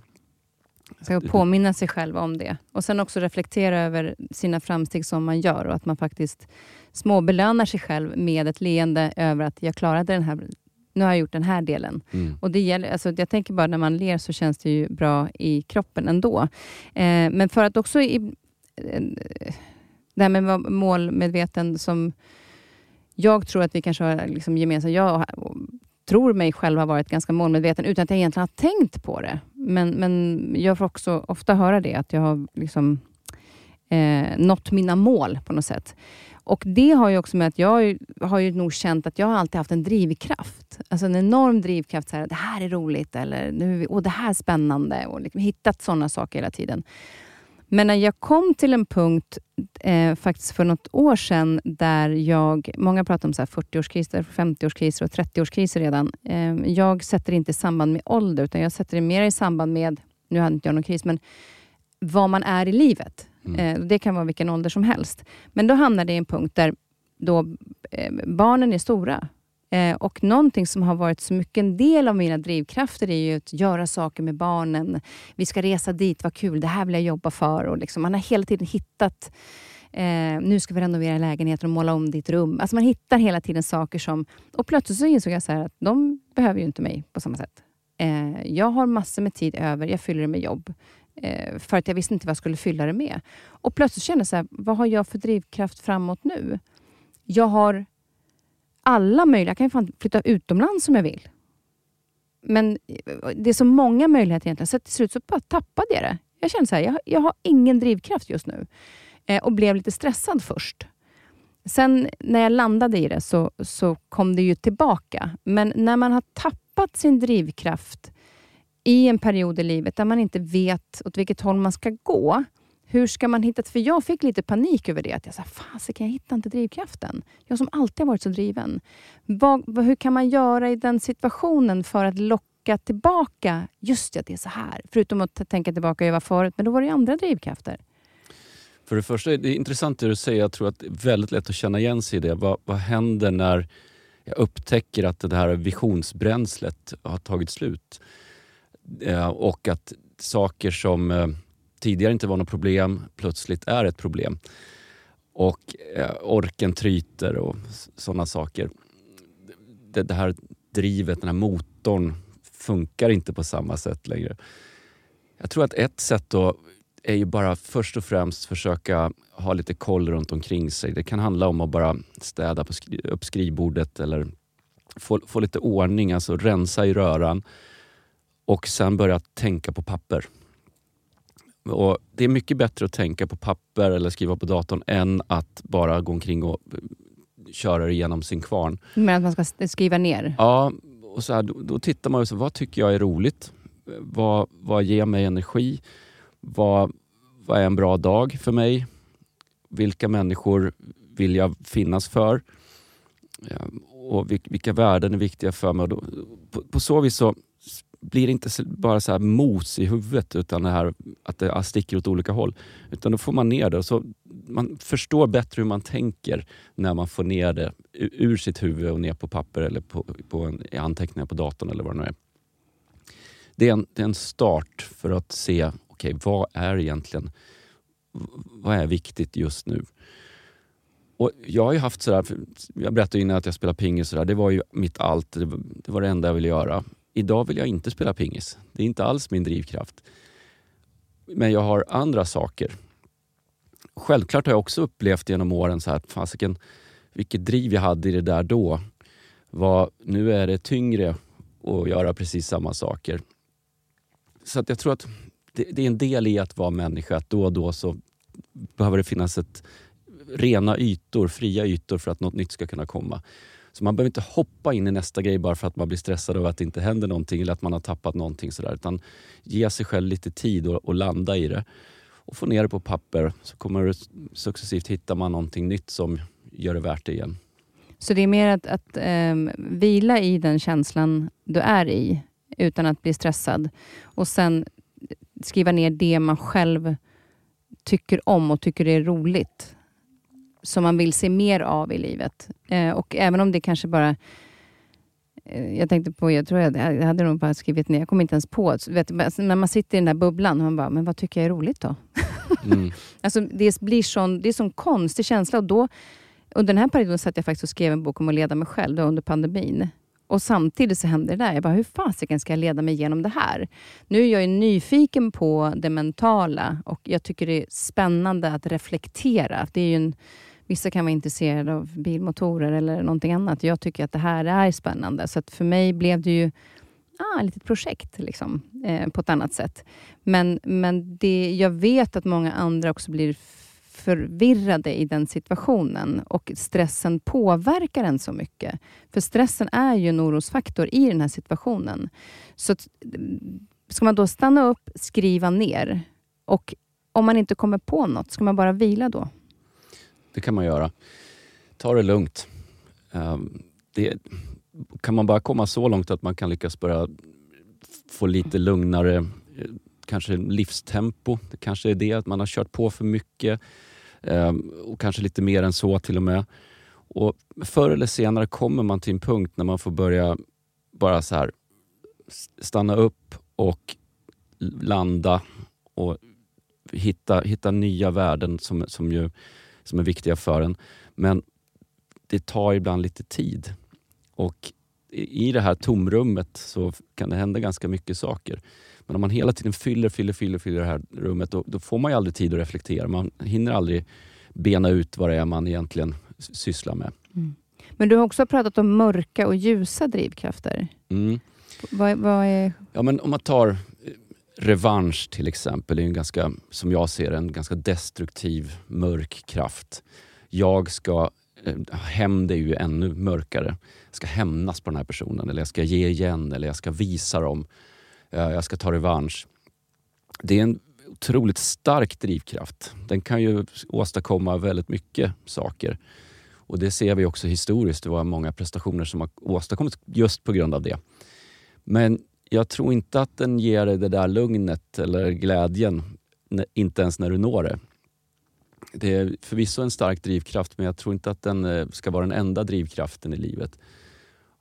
Så påminna sig själv om det. Och sen också reflektera över sina framsteg som man gör och att man faktiskt småbelönar sig själv med ett leende över att jag klarade den här nu har jag gjort den här delen. Mm. Och det gäller, alltså jag tänker bara när man ler så känns det ju bra i kroppen ändå. Eh, men för att också i, eh, det här med målmedveten som jag tror att vi kanske har liksom gemensamt. Jag tror mig själv ha varit ganska målmedveten utan att jag egentligen har tänkt på det. Men, men jag får också ofta höra det, att jag har liksom, eh, nått mina mål på något sätt. Och Det har ju också med att jag har ju nog känt att jag har alltid haft en drivkraft. Alltså en enorm drivkraft. Så här, det här är roligt eller nu, åh, det här är spännande. Och liksom hittat sådana saker hela tiden. Men när jag kom till en punkt, eh, faktiskt för något år sedan, där jag... Många pratar om 40-årskriser, 50-årskriser och 30-årskriser redan. Eh, jag sätter det inte i samband med ålder, utan jag sätter det mer i samband med, nu hade inte jag någon kris, men vad man är i livet. Mm. Eh, det kan vara vilken ålder som helst. Men då hamnar det i en punkt där då, eh, barnen är stora. Eh, och någonting som har varit så mycket en del av mina drivkrafter är ju att göra saker med barnen. Vi ska resa dit, vad kul, det här vill jag jobba för. Och liksom, man har hela tiden hittat Eh, nu ska vi renovera lägenheten och måla om ditt rum. Alltså man hittar hela tiden saker som... Och plötsligt så insåg jag så att de behöver ju inte mig på samma sätt. Eh, jag har massor med tid över, jag fyller det med jobb. Eh, för att jag visste inte vad jag skulle fylla det med. Och plötsligt kände jag så här, vad har jag för drivkraft framåt nu? Jag har alla möjliga... Jag kan ju fan flytta utomlands om jag vill. Men eh, det är så många möjligheter egentligen, så till slut så bara tappade jag det. Jag kände så här, jag, jag har ingen drivkraft just nu. Eh, och blev lite stressad först. Sen när jag landade i det så, så kom det ju tillbaka. Men när man har tappat sin drivkraft i en period i livet där man inte vet åt vilket håll man ska gå, hur ska man hitta... För jag fick lite panik över det. Att jag sa, fasiken, jag hittar inte drivkraften. Jag som alltid har varit så driven. Vad, hur kan man göra i den situationen för att locka tillbaka, just ja, det är så här. Förutom att tänka tillbaka, jag var förut, men då var det ju andra drivkrafter. För det första, det är intressant det du säger. Jag tror att det är väldigt lätt att känna igen sig i det. Vad, vad händer när jag upptäcker att det här visionsbränslet har tagit slut? Eh, och att saker som eh, tidigare inte var något problem plötsligt är ett problem. Och eh, orken tryter och sådana saker. Det, det, här drivet, den här motorn funkar inte på samma sätt längre. Jag tror att ett sätt då är ju bara först och främst försöka ha lite koll runt omkring sig. Det kan handla om att bara städa på skri upp skrivbordet eller få, få lite ordning, alltså rensa i röran och sen börja tänka på papper. Och det är mycket bättre att tänka på papper eller skriva på datorn än att bara gå omkring och köra det genom sin kvarn. Men att man ska skriva ner? Ja, och så här, då, då, tittar man på vad tycker jag är roligt? Vad, vad ger mig energi? Vad, vad är en bra dag för mig? Vilka människor vill jag finnas för? Och vilka värden är viktiga för mig? Då, på, på, så vis så blir det inte bara så här mos i huvudet utan det här att det sticker åt olika håll. Utan då får man ner det och så man förstår bättre hur man tänker när man får ner det ur sitt huvud och ner på papper eller på, på en, anteckningar på datorn eller vad det nu är. Det är en, det är en start för att se, okej okay, vad är egentligen vad är viktigt just nu? Och jag har ju haft sådär, jag berättade innan att jag spelar pingis, sådär, det var ju mitt allt, det var det enda jag ville göra. Idag vill jag inte spela pingis. Det är inte alls min drivkraft. Men jag har andra saker. Självklart har jag också upplevt genom åren så här, fasiken, vilket driv jag hade i det där då. Var, nu är det tyngre att göra precis samma saker. Så att jag tror att det, det, är en del i att vara människa, att då och då så behöver det finnas ett rena ytor, fria ytor för att något nytt ska kunna komma. Så man behöver inte hoppa in i nästa grej bara för att man blir stressad över att det inte händer någonting eller att man har tappat någonting. Sådär. Utan ge sig själv lite tid och, och landa i det. Och få ner det på papper så kommer du successivt hitta man någonting nytt som gör det värt det igen. Så det är mer att, att um, vila i den känslan du är i utan att bli stressad och sen skriva ner det man själv tycker om och tycker är roligt som man vill se mer av i livet. Eh, och även om det kanske bara... Eh, jag tänkte på, jag tror jag, jag hade nog bara skrivit ner, jag kom inte ens på. Vet, när man sitter i den där bubblan, man bara, men vad tycker jag är roligt då? Mm. alltså, det blir sån, det är sån konstig känsla. Och då, under den här perioden satt jag faktiskt och skrev en bok om att leda mig själv, då, under pandemin. Och samtidigt så hände det där. Jag bara, hur fasiken ska jag leda mig igenom det här? Nu är jag nyfiken på det mentala och jag tycker det är spännande att reflektera. Det är ju en Vissa kan vara intresserade av bilmotorer eller någonting annat. Jag tycker att det här är spännande. Så för mig blev det ju ah, ett litet projekt liksom, eh, på ett annat sätt. Men, men det, jag vet att många andra också blir förvirrade i den situationen och stressen påverkar en så mycket. För stressen är ju en orosfaktor i den här situationen. Så mm, ska man då stanna upp, skriva ner och om man inte kommer på något, ska man bara vila då? Det kan man göra. Ta det lugnt. Ehm, det, kan man bara komma så långt att man kan lyckas börja få lite lugnare eh, kanske livstempo. Det kanske är det, att man har kört på för mycket. Ehm, och kanske lite mer än så till och med. Och Förr eller senare kommer man till en punkt när man får börja bara så här stanna upp och landa och hitta, hitta nya värden som, som ju som är viktiga för en. Men det tar ibland lite tid. Och i det här tomrummet så kan det hända ganska mycket saker. Men om man hela tiden fyller, fyller, fyller, fyller det här rummet då, då får man ju aldrig tid att reflektera. Man hinner aldrig bena ut vad det är man egentligen sysslar med. Mm. Men du har också pratat om mörka och ljusa drivkrafter. Mm. Vad, vad, är... Ja, men om man tar revansch till exempel är en ganska, som jag ser en ganska destruktiv, mörk kraft. Jag ska, eh, hämnd är ju ännu mörkare. Jag ska hämnas på den här personen eller jag ska ge igen eller jag ska visa dem. Eh, jag ska ta revansch. Det är en otroligt stark drivkraft. Den kan ju åstadkomma väldigt mycket saker. Och det ser vi också historiskt. Det var många prestationer som har åstadkommits just på grund av det. Men jag tror inte att den ger dig det där lugnet eller glädjen, inte ens när du når det. Det är förvisso en stark drivkraft men jag tror inte att den eh, ska vara den enda drivkraften i livet.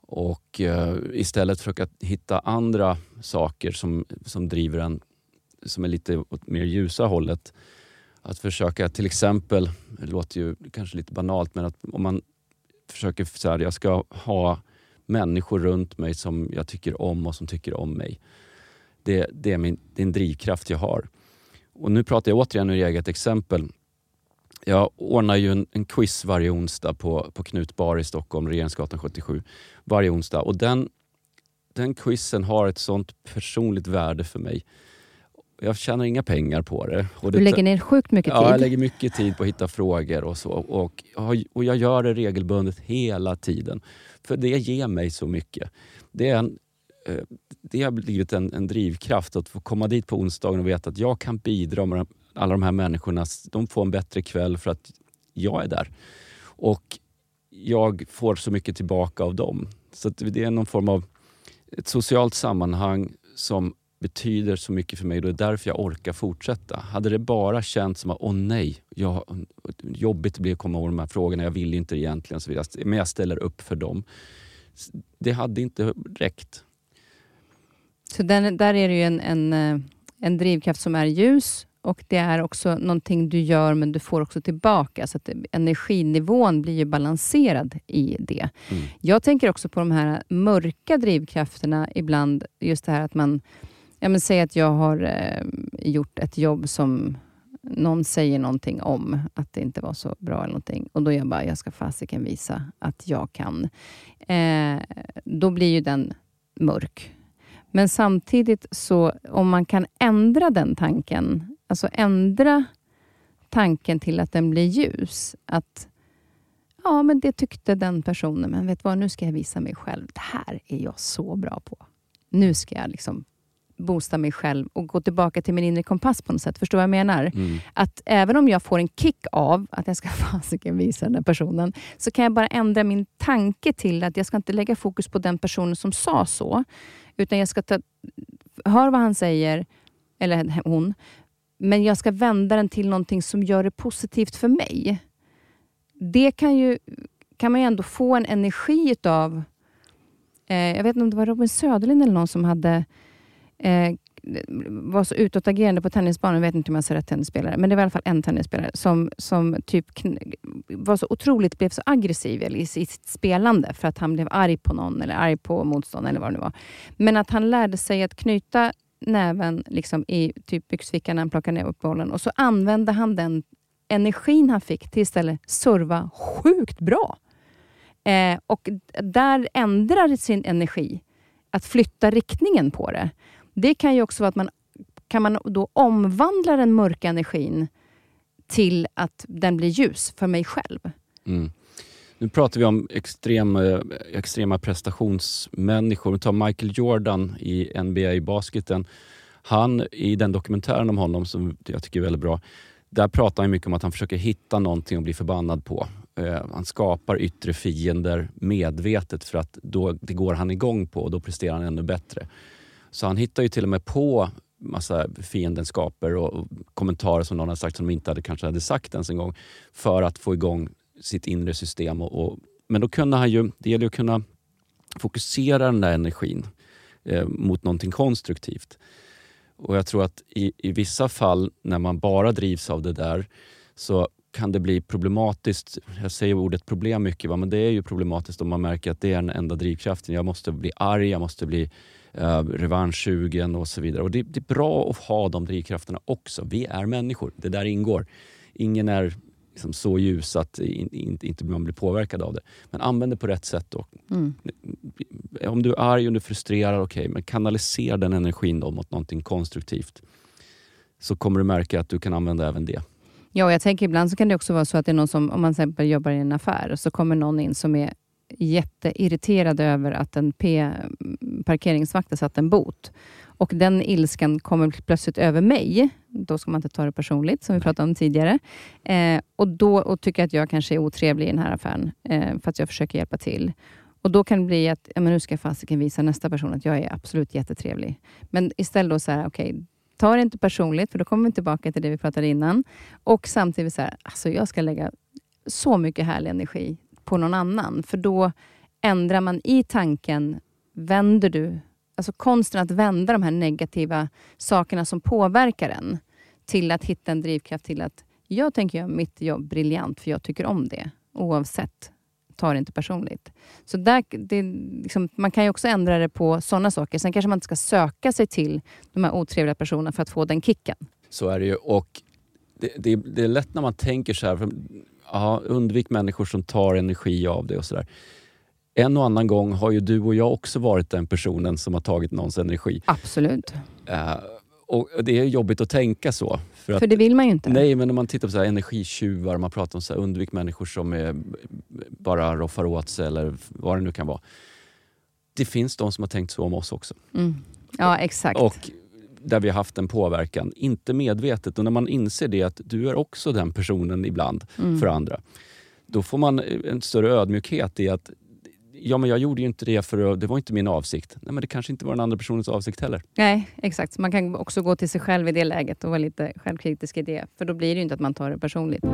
Och eh, istället försöka hitta andra saker som, som driver en, som är lite åt mer ljusa hållet. Att försöka till exempel, det låter ju kanske lite banalt, men att om man försöker så här, jag ska ha människor runt mig som jag tycker om och som tycker om mig. Det, det, är, min, det är en drivkraft jag har. Och nu pratar jag återigen ur eget exempel. Jag ordnar ju en, en quiz varje onsdag på, på Knut Bar i Stockholm, Regeringsgatan 77. Varje onsdag. Och den, den quizen har ett sånt personligt värde för mig. Jag tjänar inga pengar på det. Och du det, lägger ner sjukt mycket tid. Ja, jag lägger mycket tid på att hitta frågor och så. Och, och jag gör det regelbundet hela tiden. För det ger mig så mycket. Det, är en, eh, det har blivit en, en drivkraft att få komma dit på onsdagen och veta att jag kan bidra med alla de här människorna. De får en bättre kväll för att jag är där. Och jag får så mycket tillbaka av dem. Så det är någon form av ett socialt sammanhang som betyder så mycket för mig och det är därför jag orkar fortsätta. Hade det bara känts som att, åh nej, jag, jobbigt det blir att komma ihåg de här frågorna, jag vill inte egentligen, så vidare. men jag ställer upp för dem. Det hade inte räckt. Så den, där är det ju en, en, eh, en drivkraft som är ljus och det är också någonting du gör men du får också tillbaka. Så att energinivån blir ju balanserad i det. Mm. Jag tänker också på de här mörka drivkrafterna ibland. Just det här att man Ja, men säg att jag har eh, gjort ett jobb som någon säger någonting om, att det inte var så bra eller någonting. Och då är jag bara, jag ska fasiken visa att jag kan. Eh, då blir ju den mörk. Men samtidigt, så om man kan ändra den tanken, alltså ändra tanken till att den blir ljus. Att ja, men det tyckte den personen, men vet vad, nu ska jag visa mig själv. Det här är jag så bra på. Nu ska jag liksom boosta mig själv och gå tillbaka till min inre kompass på något sätt. Förstår du vad jag menar? Mm. Att även om jag får en kick av att jag ska fasiken visa den här personen, så kan jag bara ändra min tanke till att jag ska inte lägga fokus på den personen som sa så, utan jag ska ta, hör vad han säger, eller hon, men jag ska vända den till någonting som gör det positivt för mig. Det kan, ju, kan man ju ändå få en energi utav eh, jag vet inte om det var Robin Söderlind eller någon som hade eh, var så utåtagerande på tennisbanan, jag vet inte om jag säger rätt tennisspelare, men det var i alla fall en tennisspelare som, som typ var så otroligt, blev så aggressiv i sitt spelande för att han blev arg på någon eller arg på motståndaren eller vad det nu var. Men att han lärde sig att knyta näven liksom i typ byxfickan när han plockade ner upp bollen och så använde han den energin han fick till istället serva sjukt bra. Eh, och där ändrar sin energi, att flytta riktningen på det. Det kan ju också vara att man kan man då omvandla den mörka energin till att den blir ljus för mig själv. Mm. Nu pratar vi om extrem, extrema prestationsmänniskor. Vi tar Michael Jordan i NBA-basketen. Han, i den dokumentären om honom som jag tycker är väldigt bra, där pratar han mycket om att han försöker hitta någonting att bli förbannad på. Eh, han skapar yttre fiender medvetet för att då, det går han igång på och då presterar han ännu bättre. Så han hittar ju till och med på massa fiendenskaper och kommentarer som någon har sagt som de inte hade, kanske hade sagt ens en gång för att få igång sitt inre system. Och, och men då kunde han ju, det gäller ju att kunna fokusera den där energin eh, mot någonting konstruktivt. Och jag tror att i, i vissa fall när man bara drivs av det där så kan det bli problematiskt. Jag säger ordet problem mycket, va? men det är ju problematiskt om man märker att det är den enda drivkraften. Jag måste bli arg, jag måste bli uh, revanschsugen och så vidare. Och det, det, är bra att ha de drivkrafterna också. Vi är människor, det där ingår. Ingen är liksom så ljus att in, in, inte man blir påverkad av det. Men använd det på rätt sätt. Då. Mm. Om du är arg och du är frustrerad, okej, okay, men kanalisera den energin då mot någonting konstruktivt. Så kommer du märka att du kan använda även det. Ja, jag tänker ibland så kan det också vara så att det är någon som, om man till exempel jobbar i en affär, så kommer någon in som är jätteirriterad över att en P-parkeringsvakt har satt en bot. Och den ilskan kommer plötsligt över mig. Då ska man inte ta det personligt, som vi pratade om tidigare. Eh, och då och tycker att jag kanske är otrevlig i den här affären, eh, för att jag försöker hjälpa till. Och Då kan det bli att ja, men nu ska jag fasiken visa nästa person att jag är absolut jättetrevlig. Men istället då så här, okej, okay, ta det inte personligt, för då kommer vi tillbaka till det vi pratade innan. Och samtidigt så här, alltså jag ska lägga så mycket härlig energi på någon annan. För då ändrar man i tanken, vänder du, alltså konsten att vända de här negativa sakerna som påverkar en till att hitta en drivkraft till att jag tänker göra mitt jobb briljant för jag tycker om det oavsett ta det inte personligt. Så där, det, liksom, man kan ju också ändra det på sådana saker. Sen kanske man inte ska söka sig till de här otrevliga personerna för att få den kicken. Så är det ju. Och det, det, det är lätt när man tänker så här, för, aha, undvik människor som tar energi av det och sådär. En och annan gång har ju du och jag också varit den personen som har tagit någons energi. Absolut. Uh, och det är jobbigt att tänka så. För, för det vill man ju inte. Nej, men när man tittar på så här energitjuvar, man pratar om så här, undvik människor som är, bara roffar åt sig eller vad det nu kan vara. Det finns de som har tänkt så om oss också. Mm. Ja, exakt. Och där vi har haft en påverkan, inte medvetet. Och när man inser det, att du är också den personen ibland mm. för andra. Då får man en större ödmjukhet i att ja men jag gjorde ju inte det för det var inte min avsikt. Nej men det kanske inte var den andra personens avsikt heller. Nej, exakt. Man kan också gå till sig själv i det läget och vara lite självkritisk i det. För då blir det ju inte att man tar det personligt.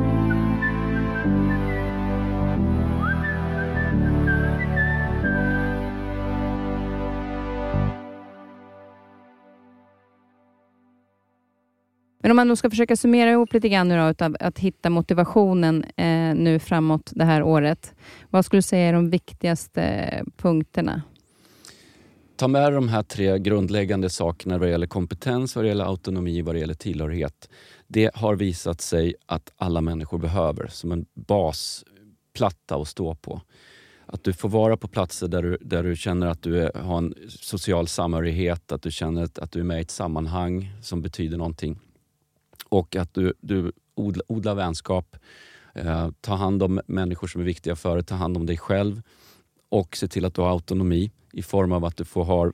Men om man då ska försöka summera ihop lite grann nu då, utav att hitta motivationen eh, nu framåt det här året. Vad skulle du säga är de viktigaste eh, punkterna? Ta med de här tre grundläggande sakerna vad det gäller kompetens, vad det gäller autonomi, vad det gäller tillhörighet. Det har visat sig att alla människor behöver som en basplatta att stå på. Att du får vara på platser där du, där du känner att du är, har en social samhörighet, att du känner att, att du är med i ett sammanhang som betyder någonting och att du, du odlar, odlar vänskap, eh, tar hand om människor som är viktiga för dig, tar hand om dig själv och se till att du har autonomi i form av att du får ha,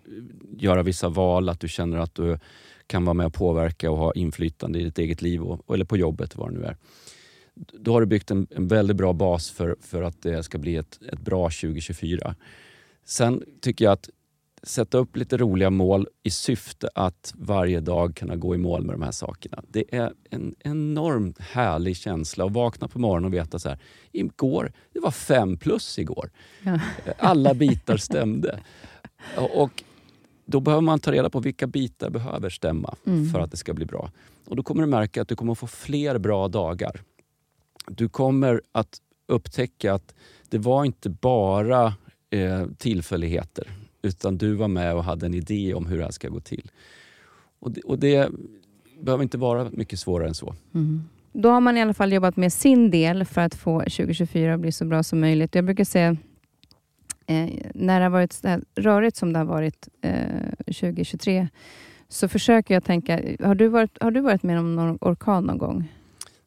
göra vissa val, att du känner att du kan vara med och påverka och ha inflytande i ditt eget liv och, eller på jobbet, vad det nu är. Då har du byggt en, en väldigt bra bas för, för att det ska bli ett, ett bra 2024. Sen tycker jag att sätta upp lite roliga mål i syfte att varje dag kunna gå i mål med de här sakerna. Det är en enormt härlig känsla att vakna på morgonen och veta så här, igår, det var fem plus igår. Ja. Alla bitar stämde. Och då behöver man ta reda på vilka bitar behöver stämma mm. för att det ska bli bra. Och Då kommer du märka att du kommer få fler bra dagar. Du kommer att upptäcka att det var inte bara eh, tillfälligheter utan du var med och hade en idé om hur det här ska gå till. Och det, och det behöver inte vara mycket svårare än så. Mm. Då har man i alla fall jobbat med sin del för att få 2024 att bli så bra som möjligt. Jag brukar säga, eh, när det har varit så här rörigt som det har varit eh, 2023, så försöker jag tänka, har du, varit, har du varit med om någon orkan någon gång?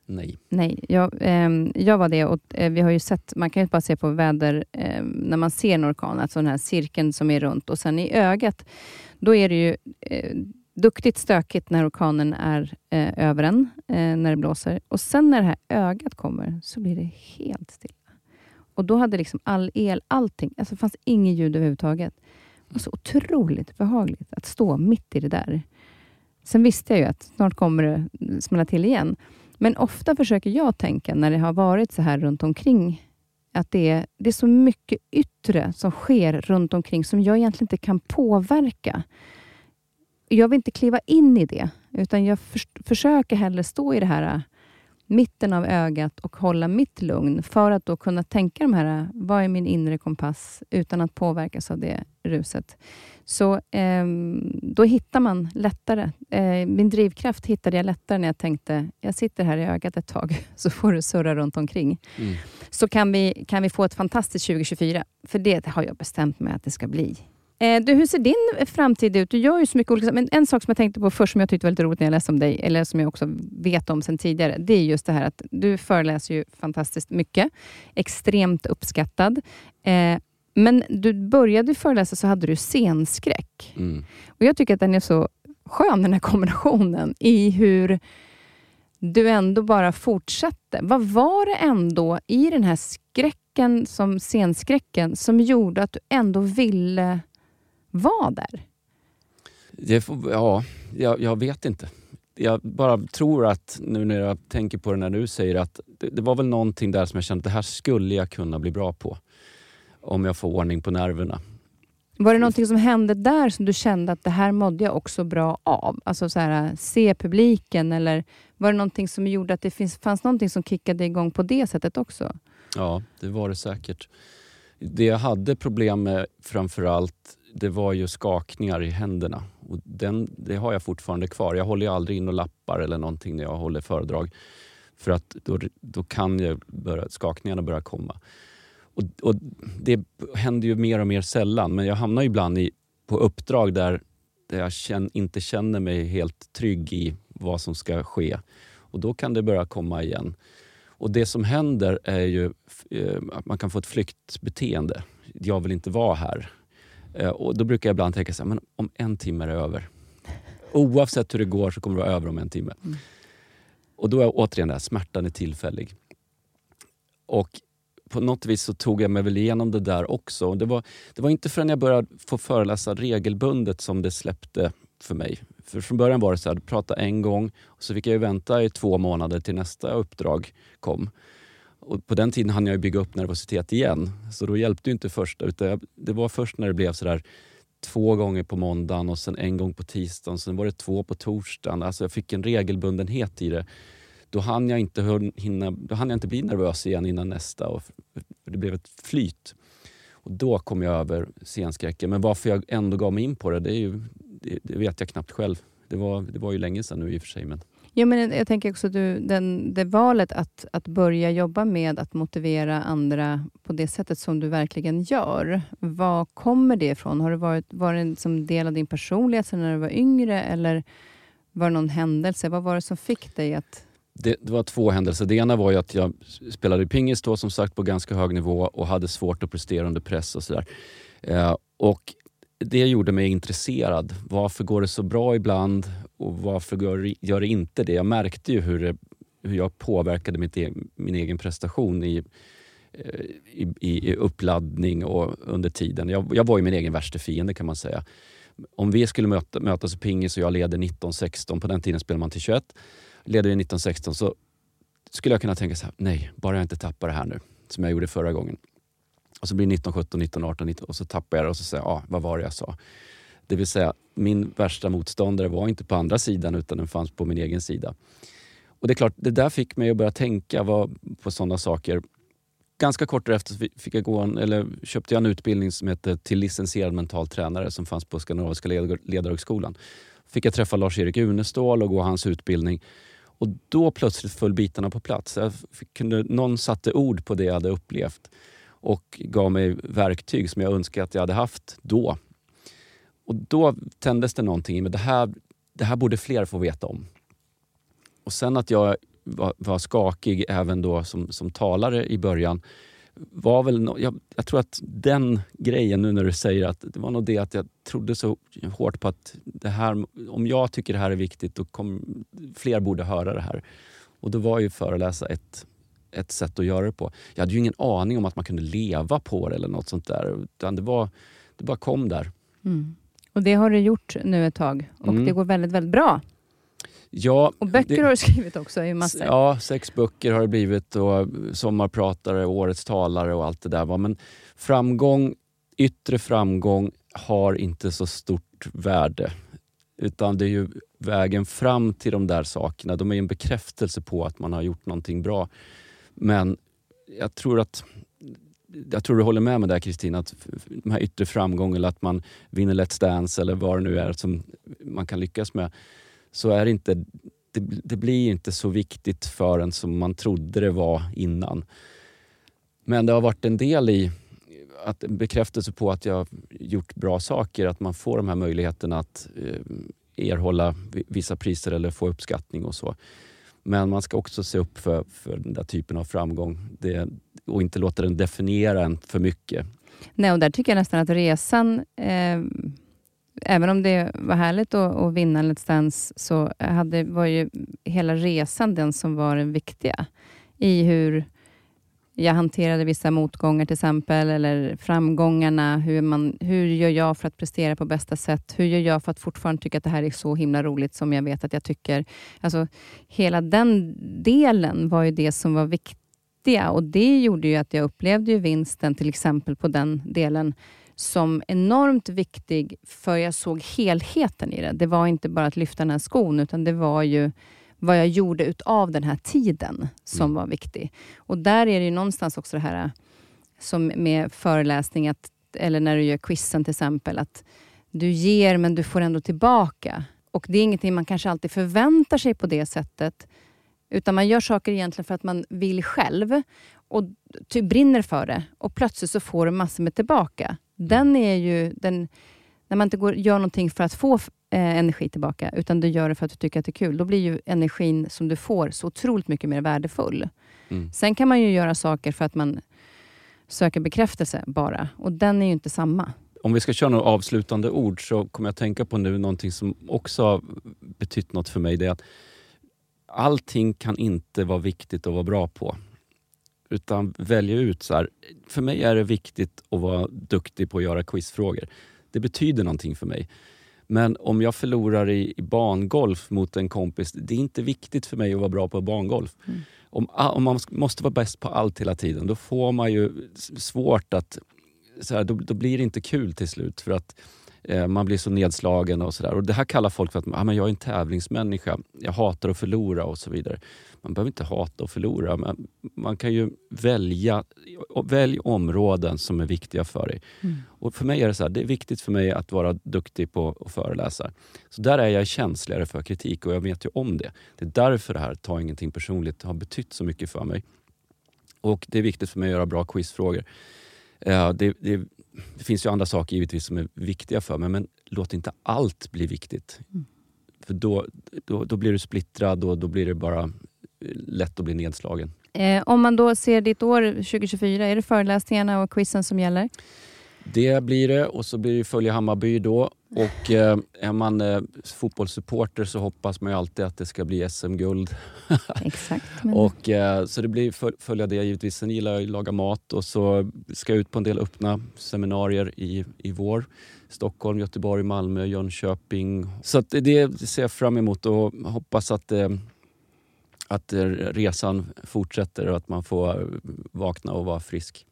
Nej. Nej, jag, eh, jag var det och eh, vi har ju sett, man kan ju bara se på väder, eh, när man ser en orkan, alltså den här cirkeln som är runt och sen i ögat, då är det ju eh, duktigt stökigt när orkanen är eh, över en, eh, när det blåser. Och sen när det här ögat kommer så blir det helt stilla. Och då hade liksom all el, allting, alltså det fanns inget ljud överhuvudtaget. Det var så otroligt behagligt att stå mitt i det där. Sen visste jag ju att snart kommer det smälla till igen. Men ofta försöker jag tänka, när det har varit så här runt omkring, att det är, det är så mycket yttre som sker runt omkring som jag egentligen inte kan påverka. Jag vill inte kliva in i det, utan jag för, försöker hellre stå i det här äh, mitten av ögat och hålla mitt lugn för att då kunna tänka de här, äh, vad är min inre kompass, utan att påverkas av det ruset. Så eh, då hittar man lättare. Eh, min drivkraft hittade jag lättare när jag tänkte, jag sitter här i ögat ett tag, så får du surra runt omkring. Mm. Så kan vi, kan vi få ett fantastiskt 2024, för det har jag bestämt mig att det ska bli. Eh, du, hur ser din framtid ut? Du gör ju så mycket olika Men En sak som jag tänkte på först, som jag tyckte var lite roligt när jag läste om dig, eller som jag också vet om sedan tidigare, det är just det här att du föreläser ju fantastiskt mycket. Extremt uppskattad. Eh, men du började föreläsa så hade du scenskräck. Mm. Och Jag tycker att den är så skön, den här kombinationen, i hur du ändå bara fortsatte. Vad var det ändå i den här skräcken, som scenskräcken, som gjorde att du ändå ville vara där? Det ja, jag, jag, vet inte. Jag bara tror att, nu när jag tänker på det när du säger att det, det var väl någonting där som jag kände att det här skulle jag kunna bli bra på om jag får ordning på nerverna. Var det någonting som hände där som du kände att det här mådde jag också bra av? Alltså så här, se publiken eller var det någonting som gjorde att det finns, fanns någonting som kickade igång på det sättet också? Ja, det var det säkert. Det jag hade problem med framförallt det var ju skakningar i händerna. Och den, det har jag fortfarande kvar. Jag håller aldrig in och lappar eller någonting när jag håller föredrag. För att då, då kan ju börja, skakningarna börja komma. Och, och, Det händer ju mer och mer sällan men jag hamnar ibland i, på uppdrag där, där jag känn, inte känner mig helt trygg i vad som ska ske. Och då kan det börja komma igen. Och det som händer är ju eh, att man kan få ett flyktbeteende. Jag vill inte vara här. Eh, och Då brukar jag ibland tänka så här, men om en timme är det över. Oavsett hur det går så kommer det vara över om en timme. Mm. Och då är återigen det här, smärtan är tillfällig. Och på något vis så tog jag mig väl igenom det där också. Det var, det var inte förrän jag började få föreläsa regelbundet som det släppte för mig. För från början var det så här, prata en gång och så fick jag vänta i två månader till nästa uppdrag kom. Och på den tiden hann jag bygga upp nervositet igen. Så då hjälpte inte första. Utan det var först när det blev sådär två gånger på måndagen och sen en gång på tisdagen. Sen var det två på torsdagen. Alltså jag fick en regelbundenhet i det. Då hann jag inte, hinna, då hann jag inte bli nervös igen innan nästa. Och det blev ett flyt. Och då kom jag över scenskräcken. Men varför jag ändå gav mig in på det, det, ju, det, det vet jag knappt själv. Det var, det var ju länge sedan nu i och för sig. Men... Ja, men jag tänker också du, den, det valet att, att börja jobba med att motivera andra på det sättet som du verkligen gör. Var kommer det ifrån? Har det varit, var det som del av din personlighet sedan när du var yngre eller var det någon händelse? Vad var det som fick dig att... Det, det var två händelser. Det ena var att jag spelade pingis då som sagt på ganska hög nivå och hade svårt att prestera under press och sådär. Eh, och det gjorde mig intresserad. Varför går det så bra ibland och varför gör det inte det? Jag märkte ju hur, det, hur jag påverkade mitt, e-, min egen prestation i, eh, i, i, uppladdning och under tiden. Jag, jag var ju min egen värsta fiende kan man säga. Om vi skulle möta, mötas i pingis och jag leder 19-16, på den tiden spelade man till 21, leder vi 19-16 så skulle jag kunna tänka så här, nej, bara jag inte tappar det här nu, som jag gjorde förra gången. Och så blir det 19, 17, 19, 18 och så tappar jag det och så säger jag, ah, vad var det jag sa? Det vill säga, min värsta motståndare var inte på andra sidan utan den fanns på min egen sida. Och det är klart, det där fick mig att börja tänka på sådana saker. Ganska kort därefter fick jag gå en, eller köpte jag en utbildning som hette till licensierad mental tränare som fanns på Skandinaviska ledarhögskolan. Fick jag träffa Lars-Erik Unestål och gå hans utbildning. Och då plötsligt föll bitarna på plats. Jag kunde, någon satte ord på det jag hade upplevt och gav mig verktyg som jag önskade att jag hade haft då. Och då tändes det någonting i mig. Det här, det här borde fler få veta om. Och sen att jag var, var skakig även då som, som talare i början var väl no jag, jag, tror att den grejen nu när du säger att det var nog det att jag trodde så hårt på att det här, om jag tycker det här är viktigt då kom, fler borde höra det här. Och då var ju föreläsa ett, ett sätt att göra det på. Jag hade ju ingen aning om att man kunde leva på det eller något sånt där. Utan det, var, det bara kom där. Mm. Och det har du gjort nu ett tag och mm. det går väldigt, väldigt bra. Ja, och böcker det, har du skrivit också i massor. Ja, sex böcker har det blivit och sommarpratare, årets talare och allt det där. Men framgång, yttre framgång har inte så stort värde. Utan det är ju vägen fram till de där sakerna. De är en bekräftelse på att man har gjort någonting bra. Men jag tror att jag tror du håller med mig där Kristina, att de här yttre framgången eller att man vinner Let's Dance eller vad det nu är som man kan lyckas med. Så är det inte, det, det blir inte så viktigt för en som man trodde det var innan. Men det har varit en del i att en bekräftelse på att jag gjort bra saker, att man får de här möjligheterna att eh, erhålla vissa priser eller få uppskattning och så. Men man ska också se upp för, för den där typen av framgång det, och inte låta den definiera en för mycket. Nej, och där tycker jag nästan att resan, eh, även om det var härligt att, att vinna Let's Dance, så hade, var ju hela resan den som var den viktiga. I hur jag hanterade vissa motgångar till exempel, eller framgångarna. Hur, man, hur gör jag för att prestera på bästa sätt? Hur gör jag för att fortfarande tycka att det här är så himla roligt som jag vet att jag tycker? Alltså, hela den delen var ju det som var viktiga och det gjorde ju att jag upplevde ju vinsten till exempel på den delen som enormt viktig, för jag såg helheten i det. Det var inte bara att lyfta den här skon, utan det var ju vad jag gjorde utav den här tiden som Mm. var viktig. Och där är det ju någonstans också det här som med föreläsning, att, eller när du gör quizen till exempel, att du ger men du får ändå tillbaka. Och det är ingenting man kanske alltid förväntar sig på det sättet. Utan man gör saker egentligen för att man vill själv och typ brinner för det. Och plötsligt så får du massor med tillbaka. Den är ju, den, när man inte går, gör någonting för att få eh, energi tillbaka, utan du gör det för att du tycker att det är kul, då blir ju energin som du får så otroligt mycket mer värdefull. Mm. Sen kan man ju göra saker för att man söker bekräftelse bara. Och den är ju inte samma. Om vi ska köra några avslutande ord så kommer jag tänka på nu någonting som också har betytt något för mig. Det är att allting kan inte vara viktigt att vara bra på. Utan välja ut så här. För mig är det viktigt att vara duktig på att göra quizfrågor. Det betyder någonting för mig. Men om jag förlorar i, i bangolf mot en kompis, det är inte viktigt för mig att vara bra på bangolf. Mm. Om, om man måste vara bäst på allt hela tiden, då får man ju svårt att... Så här, då, då blir det inte kul till slut för att man blir så nedslagen och sådär. Och Det här kallar folk för att ah, men jag är en tävlingsmänniska, jag hatar att förlora och så vidare. Man behöver inte hata att förlora, men man kan ju välja välj områden som är viktiga för dig. Mm. Och för mig är det så här, det är viktigt för mig att vara duktig på att föreläsa. Så där är jag känsligare för kritik och jag vet ju om det. Det är därför det här Ta ingenting personligt har betytt så mycket för mig. Och det är viktigt för mig att göra bra quizfrågor. Eh, det, det, det finns ju andra saker givetvis som är viktiga för mig, men låt inte allt bli viktigt. Mm. För då, då, då blir du splittrad och då blir det bara eh, lätt att bli nedslagen. Eh, om man då ser ditt år 2024, är det föreläsningarna och quizen som gäller? Det blir det och så blir det följa Hammarby då. Och eh, är man eh, fotbollssupporter så hoppas man ju alltid att det ska bli SM-guld. Exakt. Men, Och, eh, så det blir föl- följa det givetvis. Sen gillar jag att laga mat och så ska jag ut på en del öppna seminarier i, i vår. Stockholm, Göteborg, Malmö, Jönköping. Så att det, ser jag fram emot och hoppas att, eh, att eh, resan fortsätter och att man får eh, vakna och vara frisk.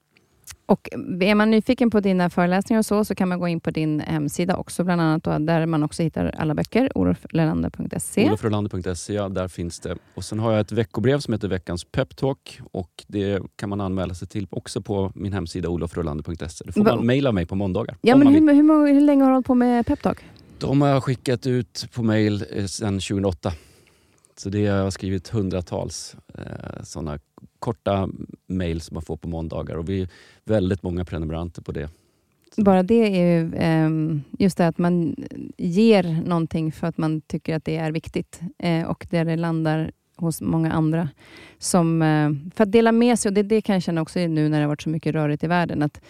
Och är man nyfiken på dina föreläsningar och så, så kan man gå in på din hemsida också, bland annat då, där man också hittar alla böcker, oloflelander.se. Olofrolander.se, ja, där finns det. Och sen har jag ett veckobrev som heter Veckans peptalk och det kan man anmäla sig till också på min hemsida olofrolander.se. Då får Va- man mejla mig på måndagar. Ja, men hur, hur, hur länge har du hållit på med peptalk? De har jag skickat ut på mejl eh, sedan 2008. Så det har jag skrivit hundratals eh, sådana korta mejl som man får på måndagar och vi är väldigt många prenumeranter på det. Bara det är ju ehm, just det att man ger någonting för att man tycker att det är viktigt eh, och där det landar hos många andra. Som, eh, för att dela med sig, och det, det kan jag känna också nu när det har varit så mycket rörigt i världen, att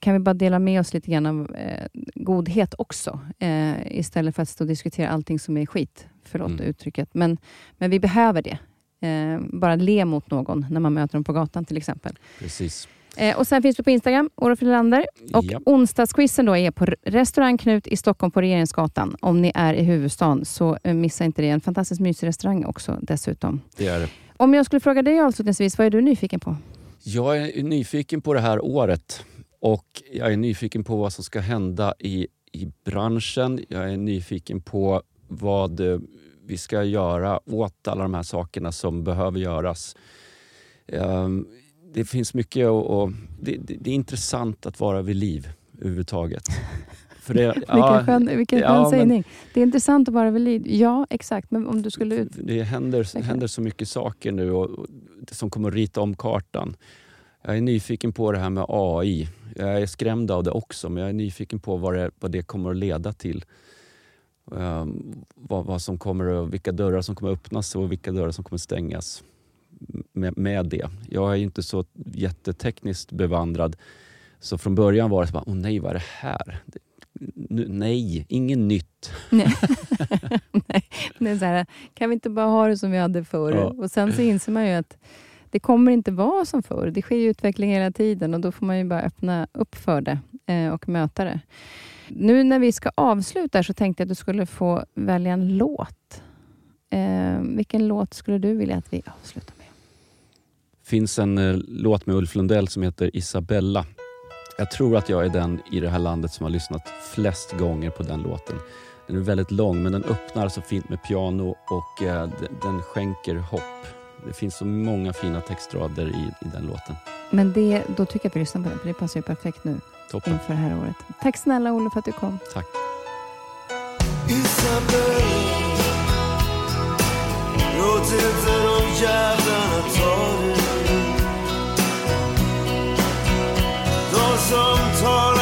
kan vi bara dela med oss lite grann av eh, godhet också, eh, istället för att stå och diskutera allting som är skit. Förlåt Mm. uttrycket, men, men vi behöver det. Eh, bara le mot någon när man möter dem på gatan till exempel. Precis. Eh, och Sen finns vi på Instagram, Olof Relander. Och Ja. onsdagsquizen då är på restaurang Knut i Stockholm på Regeringsgatan. Om ni är i huvudstaden, så eh, missa inte det. En fantastiskt mysig restaurang också dessutom. Det är det. Om jag skulle fråga dig avslutningsvis, vad är du nyfiken på? Jag är nyfiken på det här året och jag är nyfiken på vad som ska hända i, i branschen. Jag är nyfiken på vad eh, vi ska göra åt alla de här sakerna som behöver göras. Ehm, Det finns mycket och, och det, det, är intressant att vara vid liv överhuvudtaget. För det, vilken skön, vilken ja, skön men- sägning. Det är intressant att vara vid liv. Ja, exakt. Men om du skulle ut... Det händer, händer så mycket saker nu och, och, som kommer att rita om kartan. Jag är nyfiken på det här med AI. Jag är skrämd av det också, men jag är nyfiken på vad det, vad det kommer att leda till. Ehm, vad, vad som kommer, vilka dörrar som kommer öppnas och vilka dörrar som kommer stängas med, med det. Jag är ju inte så jättetekniskt bevandrad. Så från början var det så bara, åh nej, vad är det här? Det, nu, nej, inget nytt. Nej. Nej, det är så här, kan vi inte bara ha det som vi hade förr? Ja. Och sen så inser man ju att det kommer inte vara som förr. Det sker ju utveckling hela tiden och då får man ju bara öppna upp för det eh, och möta det. Nu när vi ska avsluta så tänkte jag att du skulle få välja en låt. Eh, vilken låt skulle du vilja att vi avslutar med? finns en eh, låt med Ulf Lundell som heter Isabella Jag tror att jag är den i det här landet som har lyssnat flest gånger på den låten. Den är väldigt lång men den öppnar så fint med piano och eh, den, den skänker hopp. Det finns så många fina textrader i, i den låten. Men det, då tycker jag att vi lyssnar på den, för det passar ju perfekt nu Toppen. inför det här året. Tack snälla Olle för att du kom. Tack. Låt inte de jävlarna ta dig De som talar